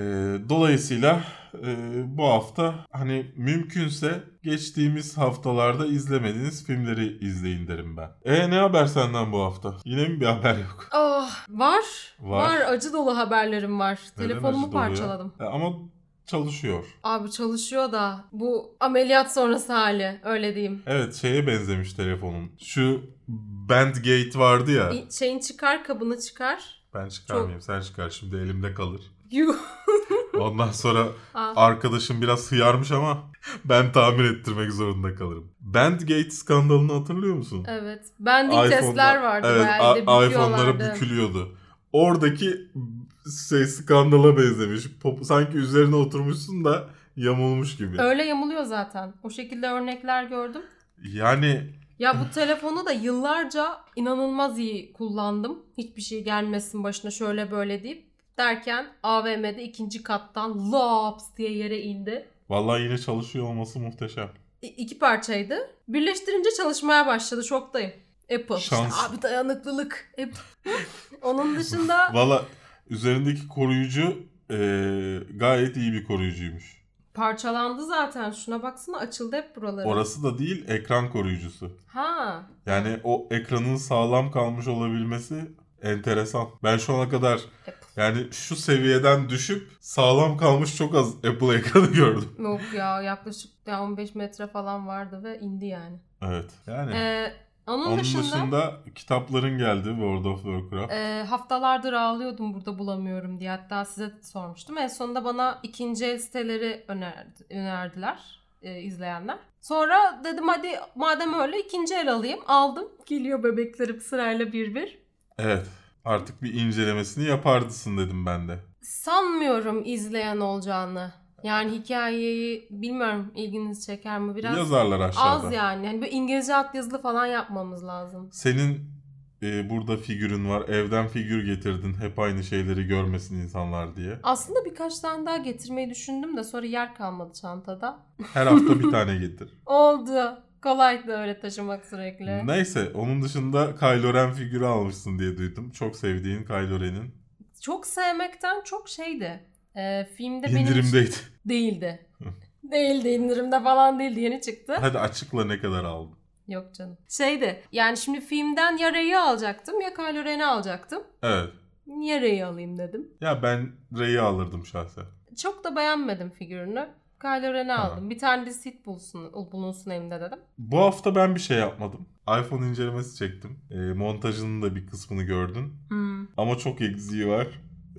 dolayısıyla e, bu hafta hani mümkünse geçtiğimiz haftalarda izlemediğiniz filmleri izleyin derim ben. E ne haber senden bu hafta? Yine mi bir haber yok? Ah var. Var. Var. Acı dolu haberlerim var. Neden Telefonumu parçaladım. E, ama çalışıyor. Abi çalışıyor da bu ameliyat sonrası hali öyle diyeyim. Evet şeye benzemiş telefonun. Şu Bandgate vardı ya. Bir Şeyin çıkar kabını çıkar. Ben çıkarmayayım sen çıkar şimdi elimde kalır. Yuh. Ondan sonra Ah. arkadaşım biraz hıyarmış ama ben tamir ettirmek zorunda kalırım. Bandgate skandalını hatırlıyor musun? Evet. Bending iPhone'da- testler vardı. Evet, iPhone'lara bükülüyordu. Oradaki şey skandala benzemiş. Pop- sanki üzerine oturmuşsun da yamulmuş gibi. Öyle yamuluyor zaten. O şekilde örnekler gördüm. Yani Ya bu telefonu da yıllarca inanılmaz iyi kullandım. Hiçbir şey gelmesin başına şöyle böyle deyip derken AVM'de ikinci kattan laps diye yere indi. vallahi yine çalışıyor olması muhteşem. İ- iki parçaydı. Birleştirince çalışmaya başladı. Şoktayım. Apple. İşte Şans. abi dayanıklılık. Apple. Onun dışında Valla üzerindeki koruyucu eee, gayet iyi bir koruyucuymuş. parçalandı zaten. Şuna baksana açıldı hep buraları. Orası da değil ekran koruyucusu. Ha. Yani o ekranın sağlam kalmış olabilmesi enteresan. Ben şu ana kadar Apple. yani şu seviyeden düşüp sağlam kalmış çok az Apple ekranı gördüm. Yok ya yaklaşık ya 15 metre falan vardı ve indi yani. Evet. Yani Ee, onun, onun dışında, dışında kitapların geldi World of Warcraft. e, haftalardır ağlıyordum burada bulamıyorum diye. Hatta size sormuştum. En sonunda bana ikinci el siteleri önerdi, önerdiler e, izleyenler. Sonra dedim hadi madem öyle ikinci el alayım. Aldım. Geliyor bebeklerim sırayla bir bir. Evet. Artık bir incelemesini yapardısın dedim ben de. Sanmıyorum izleyen olacağını. Yani hikayeyi bilmiyorum ilginizi çeker mi? Biraz Yazarlar aşağıda. az yani. Hani böyle İngilizce altyazılı falan yapmamız lazım. Senin e, burada figürün var. Evden figür getirdin. Hep aynı şeyleri görmesin insanlar diye. Aslında birkaç tane daha getirmeyi düşündüm de sonra yer kalmadı çantada. Her hafta bir tane getir. Oldu. Kolaydı öyle taşımak sürekli. Neyse onun dışında Kylo Ren figürü almışsın diye duydum. Çok sevdiğin Kylo Ren'in Çok sevmekten çok şeydi. Ee, filmde benim indirimdeydi. değildi. değildi indirimde falan değildi yeni çıktı. Hadi açıkla ne kadar aldın. Yok canım. Şeydi yani şimdi filmden ya Rey'i alacaktım ya Kylo Ren'i alacaktım. Evet. Niye Rey'i alayım dedim. Ya ben Rey'i alırdım şahsen. Çok da beğenmedim figürünü. Kylo Ren'i aldım. Bir tane de sit bulsun, bulunsun elimde dedim. Bu hafta ben bir şey yapmadım. iPhone incelemesi çektim. E, montajının da bir kısmını gördün. Hmm. Ama çok eksiği var.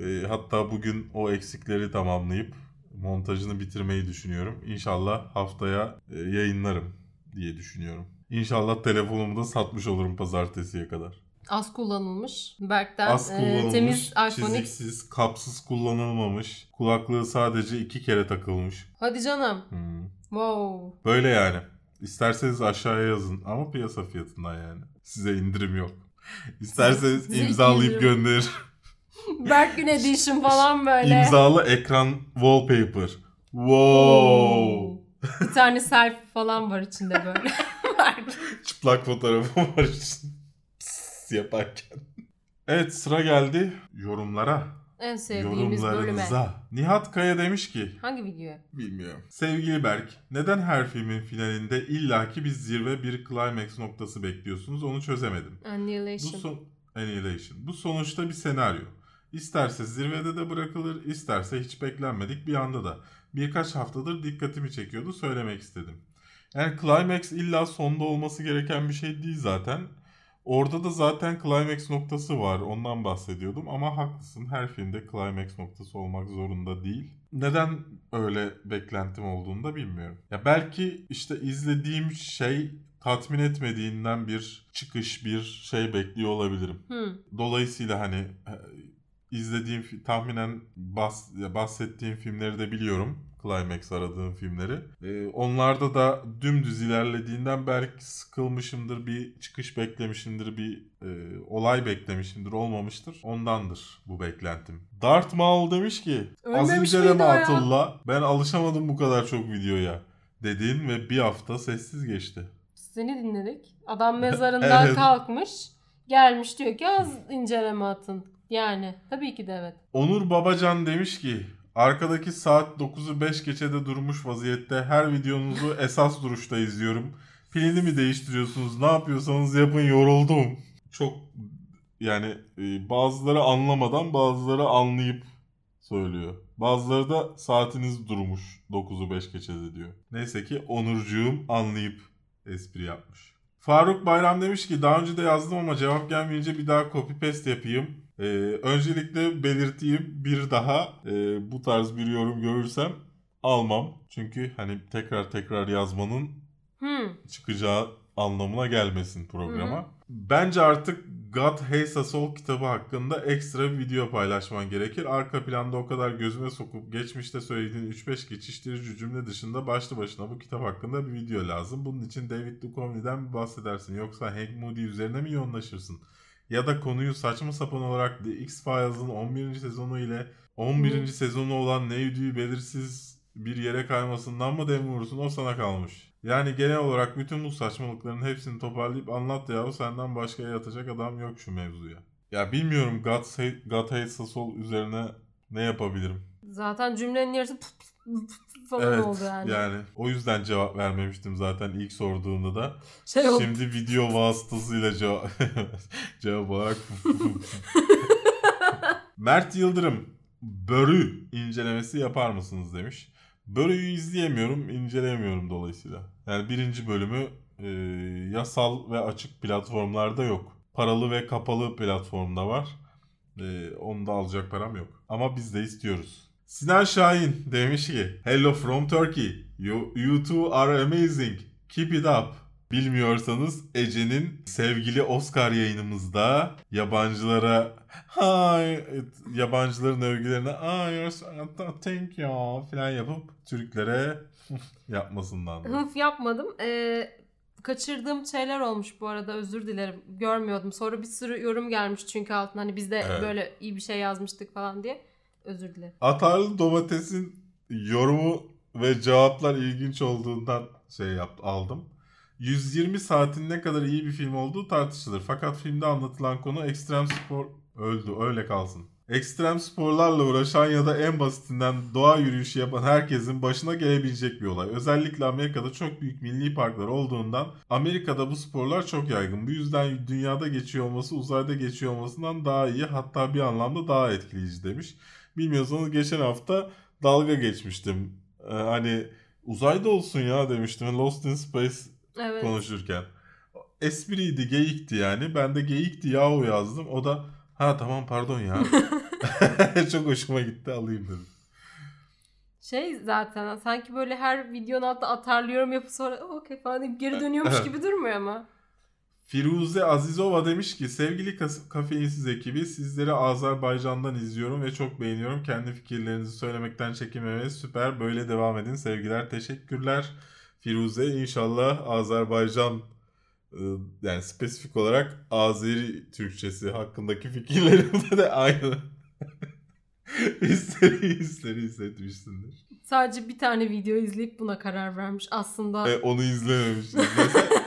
E, hatta bugün o eksikleri tamamlayıp montajını bitirmeyi düşünüyorum. İnşallah haftaya e, yayınlarım diye düşünüyorum. İnşallah telefonumu da satmış olurum pazartesiye kadar. Az kullanılmış. Berk'ten Az e, kullanılmış, temiz iPhone X. çiziksiz, kapsız kullanılmamış. Kulaklığı sadece iki kere takılmış. Hadi canım. Hmm. Wow. Böyle yani. İsterseniz aşağıya yazın ama piyasa fiyatından yani. Size indirim yok. İsterseniz imzalayıp indirim. Berk Gün Edition falan böyle. İmzalı ekran wallpaper. Wow. Bir tane selfie falan var içinde böyle. Çıplak fotoğrafım var için. Pıs yaparken. Evet sıra geldi yorumlara. en sevdiğimiz bölüme. Nihat Kaya demiş ki Hangi videoya? Bilmiyorum. Sevgili Berk, neden her filmin finalinde illaki bir zirve, bir climax noktası bekliyorsunuz onu çözemedim. Bu Annihilation. son Annihilation. Bu sonuçta bir senaryo. İsterse zirvede de bırakılır, isterse hiç beklenmedik bir anda da. Birkaç haftadır dikkatimi çekiyordu, söylemek istedim. Yani climax illa sonda olması gereken bir şey değil zaten. Orada da zaten climax noktası var. Ondan bahsediyordum ama haklısın. Her filmde climax noktası olmak zorunda değil. Neden öyle beklentim olduğunu da bilmiyorum. Ya belki işte izlediğim şey tatmin etmediğinden bir çıkış, bir şey bekliyor olabilirim. Hı. Dolayısıyla hani izlediğim tahminen bahs bahsettiğim filmleri de biliyorum. Climax aradığım filmleri. E, onlarda da dümdüz ilerlediğinden belki sıkılmışımdır, bir çıkış beklemişimdir, bir e, olay beklemişimdir, olmamıştır. Ondandır bu beklentim. Darth Maul demiş ki az Ölmemiş inceleme o ya?" Atıl'la ben alışamadım bu kadar çok videoya dedin ve bir hafta sessiz geçti. Seni dinledik. Adam mezarından Evet. kalkmış. Gelmiş diyor ki az inceleme atın. Yani tabii ki de evet. Onur Babacan demiş ki arkadaki saat 9'u 5 geçede durmuş vaziyette her videonuzu esas duruşta izliyorum. Pilini mi değiştiriyorsunuz ne yapıyorsanız yapın yoruldum. Çok yani e, bazıları anlamadan bazıları anlayıp söylüyor. Bazıları da saatiniz durmuş 9'u 5 geçede diyor. Neyse ki Onurcuğum anlayıp espri yapmış. Faruk Bayram demiş ki daha önce de yazdım ama cevap gelmeyince bir daha copy paste yapayım. Ee, öncelikle belirteyim bir daha e, bu tarz bir yorum görürsem almam. Çünkü hani tekrar tekrar yazmanın Hmm. çıkacağı anlamına gelmesin programa. Bence artık God Hates Us All kitabı hakkında ekstra bir video paylaşman gerekir. Arka planda o kadar gözüme sokup geçmişte söylediğin 3-5 geçiştirici cümle dışında başlı başına bu kitap hakkında bir video lazım. Bunun için David Duchovny'den bir bahsedersin. Yoksa Hank Moody üzerine mi yoğunlaşırsın? Ya da konuyu saçma sapan olarak The X-Files'ın 11. sezonu ile 11. Hı. sezonu olan neydi belirsiz bir yere kaymasından mı dem vurursun o sana kalmış. Yani genel olarak bütün bu saçmalıkların hepsini toparlayıp anlat ya senden başka yatacak adam yok şu mevzuya. Ya bilmiyorum God, Hate, God Hates Us All üzerine ne yapabilirim? Zaten cümlenin yarısı falan oldu yani. o yüzden cevap vermemiştim zaten ilk sorduğunda da. Şey oldu. Şimdi video vasıtasıyla cevap, cevap olarak Mert Yıldırım Börü incelemesi yapar mısınız demiş. Börü'yü izleyemiyorum, inceleyemiyorum dolayısıyla. Yani birinci bölümü e, yasal ve açık platformlarda yok. Paralı ve kapalı platformda var. E, onu da alacak param yok. Ama biz de istiyoruz. Sinan Şahin demiş ki Hello from Turkey. You, you two are amazing. Keep it up. Bilmiyorsanız Ece'nin sevgili Oscar yayınımızda yabancılara hay yabancıların övgülerine ay thank you falan yapıp Türklere yapmasından. Hıf yapmadım. Ee, kaçırdığım şeyler olmuş bu arada özür dilerim. Görmüyordum. Sonra bir sürü yorum gelmiş çünkü altına hani biz de Evet. böyle iyi bir şey yazmıştık falan diye. Özür dilerim. Atarlı domatesin yorumu ve cevaplar ilginç olduğundan şey yaptı, aldım. 120 saatin ne kadar iyi bir film olduğu tartışılır. Fakat filmde anlatılan konu ekstrem spor öldü öyle kalsın. Ekstrem sporlarla uğraşan ya da en basitinden doğa yürüyüşü yapan herkesin başına gelebilecek bir olay. Özellikle Amerika'da çok büyük milli parklar olduğundan Amerika'da bu sporlar çok yaygın. Bu yüzden dünyada geçiyor olması uzayda geçiyor olmasından daha iyi hatta bir anlamda daha etkileyici demiş. Bilmiyorsanız geçen hafta dalga geçmiştim. Ee, hani uzayda olsun ya demiştim Lost in Space Evet. konuşurken. Espriydi, geyikti yani. Ben de geyikti yahu yazdım. O da ha tamam pardon ya. Çok hoşuma gitti alayım dedim. Şey zaten sanki böyle her videonun altında atarlıyorum yapıp sonra okey falan deyip geri dönüyormuş Evet. gibi durmuyor ama. Firuze Azizova demiş ki sevgili kafeinsiz ekibi sizleri Azerbaycan'dan izliyorum ve çok beğeniyorum. Kendi fikirlerinizi söylemekten çekinmemeniz süper. Böyle devam edin. Sevgiler, teşekkürler. Firuze inşallah Azerbaycan e, yani spesifik olarak Azeri Türkçesi hakkındaki fikirlerimde de aynı hisleri hisleri hissetmişsindir. Sadece bir tane video izleyip buna karar vermiş. Aslında E, onu izlememiştim.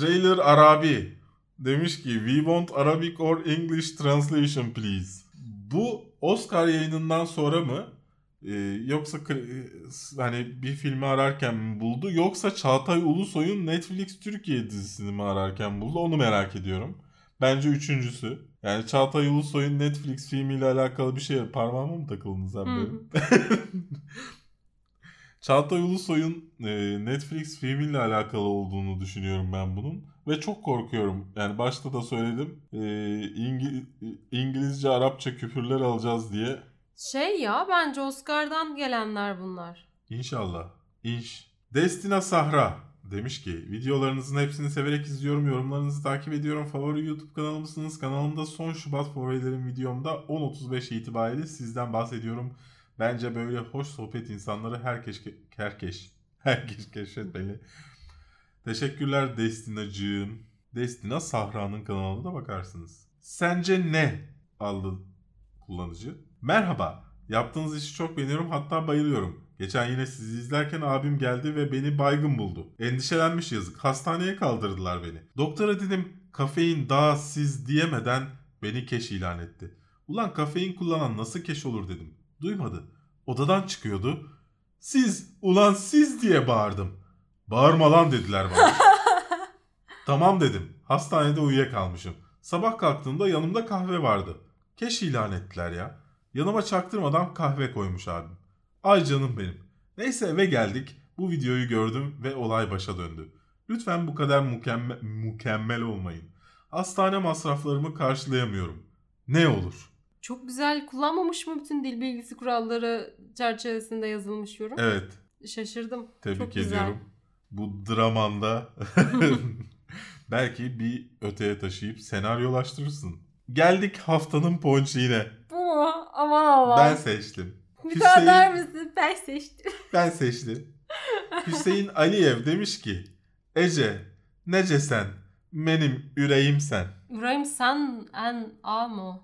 Trailer Arabi demiş ki We want Arabic or English translation please. Bu Oscar yayınından sonra mı e, yoksa e, hani bir filmi ararken mi buldu yoksa Çağatay Ulusoy'un Netflix Türkiye dizisini mi ararken buldu onu merak ediyorum. Bence üçüncüsü. Yani Çağatay Ulusoy'un Netflix filmiyle alakalı bir şey parmağıma mı takıldınız abi? Çağatay Ulusoy'un e, Netflix filmiyle alakalı olduğunu düşünüyorum ben bunun. ve çok korkuyorum. Yani başta da söyledim. Ee, İngi- İngilizce, Arapça küfürler alacağız diye. Şey ya bence Oscar'dan gelenler bunlar. İnşallah. İnş. Destina Sahra demiş ki videolarınızın hepsini severek izliyorum. Yorumlarınızı takip ediyorum. Favori YouTube kanalımsınız. Kanalımda son Şubat favorilerim videomda 10.35 itibariyle sizden bahsediyorum. Bence böyle hoş sohbet insanları herkes herkes herkes keşfetmeli. Teşekkürler Destinacığım. Destina Sahra'nın kanalına da bakarsınız. Sence ne? aldı kullanıcı. Merhaba. Yaptığınız işi çok beğeniyorum hatta bayılıyorum. Geçen yine sizi izlerken abim geldi ve beni baygın buldu. Endişelenmiş yazık. Hastaneye kaldırdılar beni. Doktora dedim kafein daha siz diyemeden beni keş ilan etti. Ulan kafein kullanan nasıl keş olur dedim. Duymadı. Odadan çıkıyordu. Siz ulan siz diye bağırdım. Bağırma lan dediler bana. tamam dedim. Hastanede uyuyakalmışım. Sabah kalktığımda yanımda kahve vardı. Keş ilan ettiler ya. Yanıma çaktırmadan kahve koymuş abim. Ay canım benim. Neyse eve geldik. Bu videoyu gördüm ve olay başa döndü. Lütfen bu kadar mükemmel, mükemmel olmayın. Hastane masraflarımı karşılayamıyorum. Ne olur? Çok güzel kullanmamış mı bütün dil bilgisi kuralları çerçevesinde yazılmış yorum? Evet, Şaşırdım. tebrik Çok güzel. ediyorum. Bu dramanda belki bir öteye taşıyıp senaryolaştırırsın. Geldik haftanın ponçiğine. Bu mu? Aman Allah. Ben seçtim. Bir daha Hüseyin- der misin? Ben seçtim. Ben seçtim. Hüseyin Aliyev demiş ki Ece nece sen benim yüreğim sen. İbrahim sen en a mı?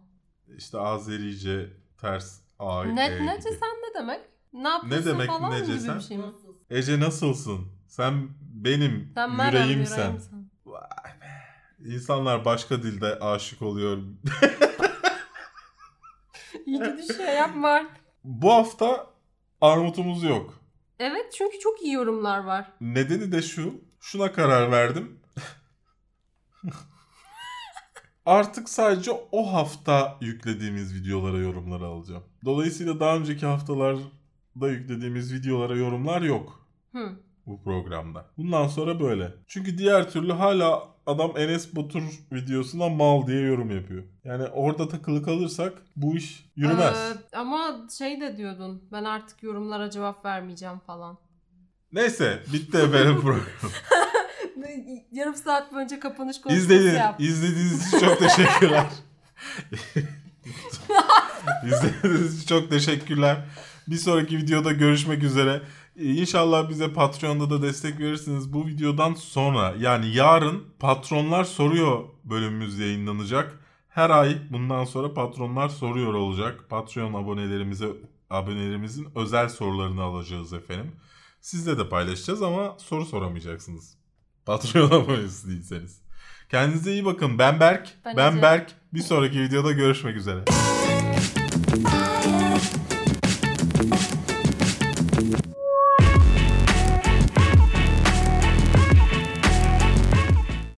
İşte Azerice ters A, Ne, E nece gibi. sen ne demek? Ne yapıyorsun demek falan nece gibi sen? bir şey mi? Ece nasılsın? Sen benim Sen yüreğim merhaba yüreğim sen. sen. Vay be. İnsanlar başka dilde aşık oluyor. İyi ki de şey yapma. Bu hafta armutumuz yok. Evet çünkü çok iyi yorumlar var. Nedeni de şu. Şuna karar verdim. Artık sadece o hafta yüklediğimiz videolara yorumları alacağım. Dolayısıyla daha önceki haftalarda yüklediğimiz videolara yorumlar yok Hı. bu programda. Bundan sonra böyle. Çünkü diğer türlü hala adam Enes Batur videosuna mal diye yorum yapıyor. Yani orada takılı kalırsak bu iş yürümez. Ee, ama şey de diyordun. Ben artık yorumlara cevap vermeyeceğim falan. Neyse bitti efendim program. Yarım saat boyunca kapanış konuşması İzledin, yap. izlediğiniz için çok teşekkürler. İzlediğiniz için çok teşekkürler. Bir sonraki videoda görüşmek üzere. İnşallah bize Patreon'da da destek verirsiniz. Bu videodan sonra yani yarın Patronlar Soruyor bölümümüz yayınlanacak. Her ay bundan sonra patronlar soruyor olacak. Patreon abonelerimize abonelerimizin özel sorularını alacağız efendim. Sizle de paylaşacağız ama soru soramayacaksınız. Patreon abonesi değilseniz. Kendinize iyi bakın. Ben Berk. Ben Ben. Berk. Bir sonraki videoda görüşmek üzere.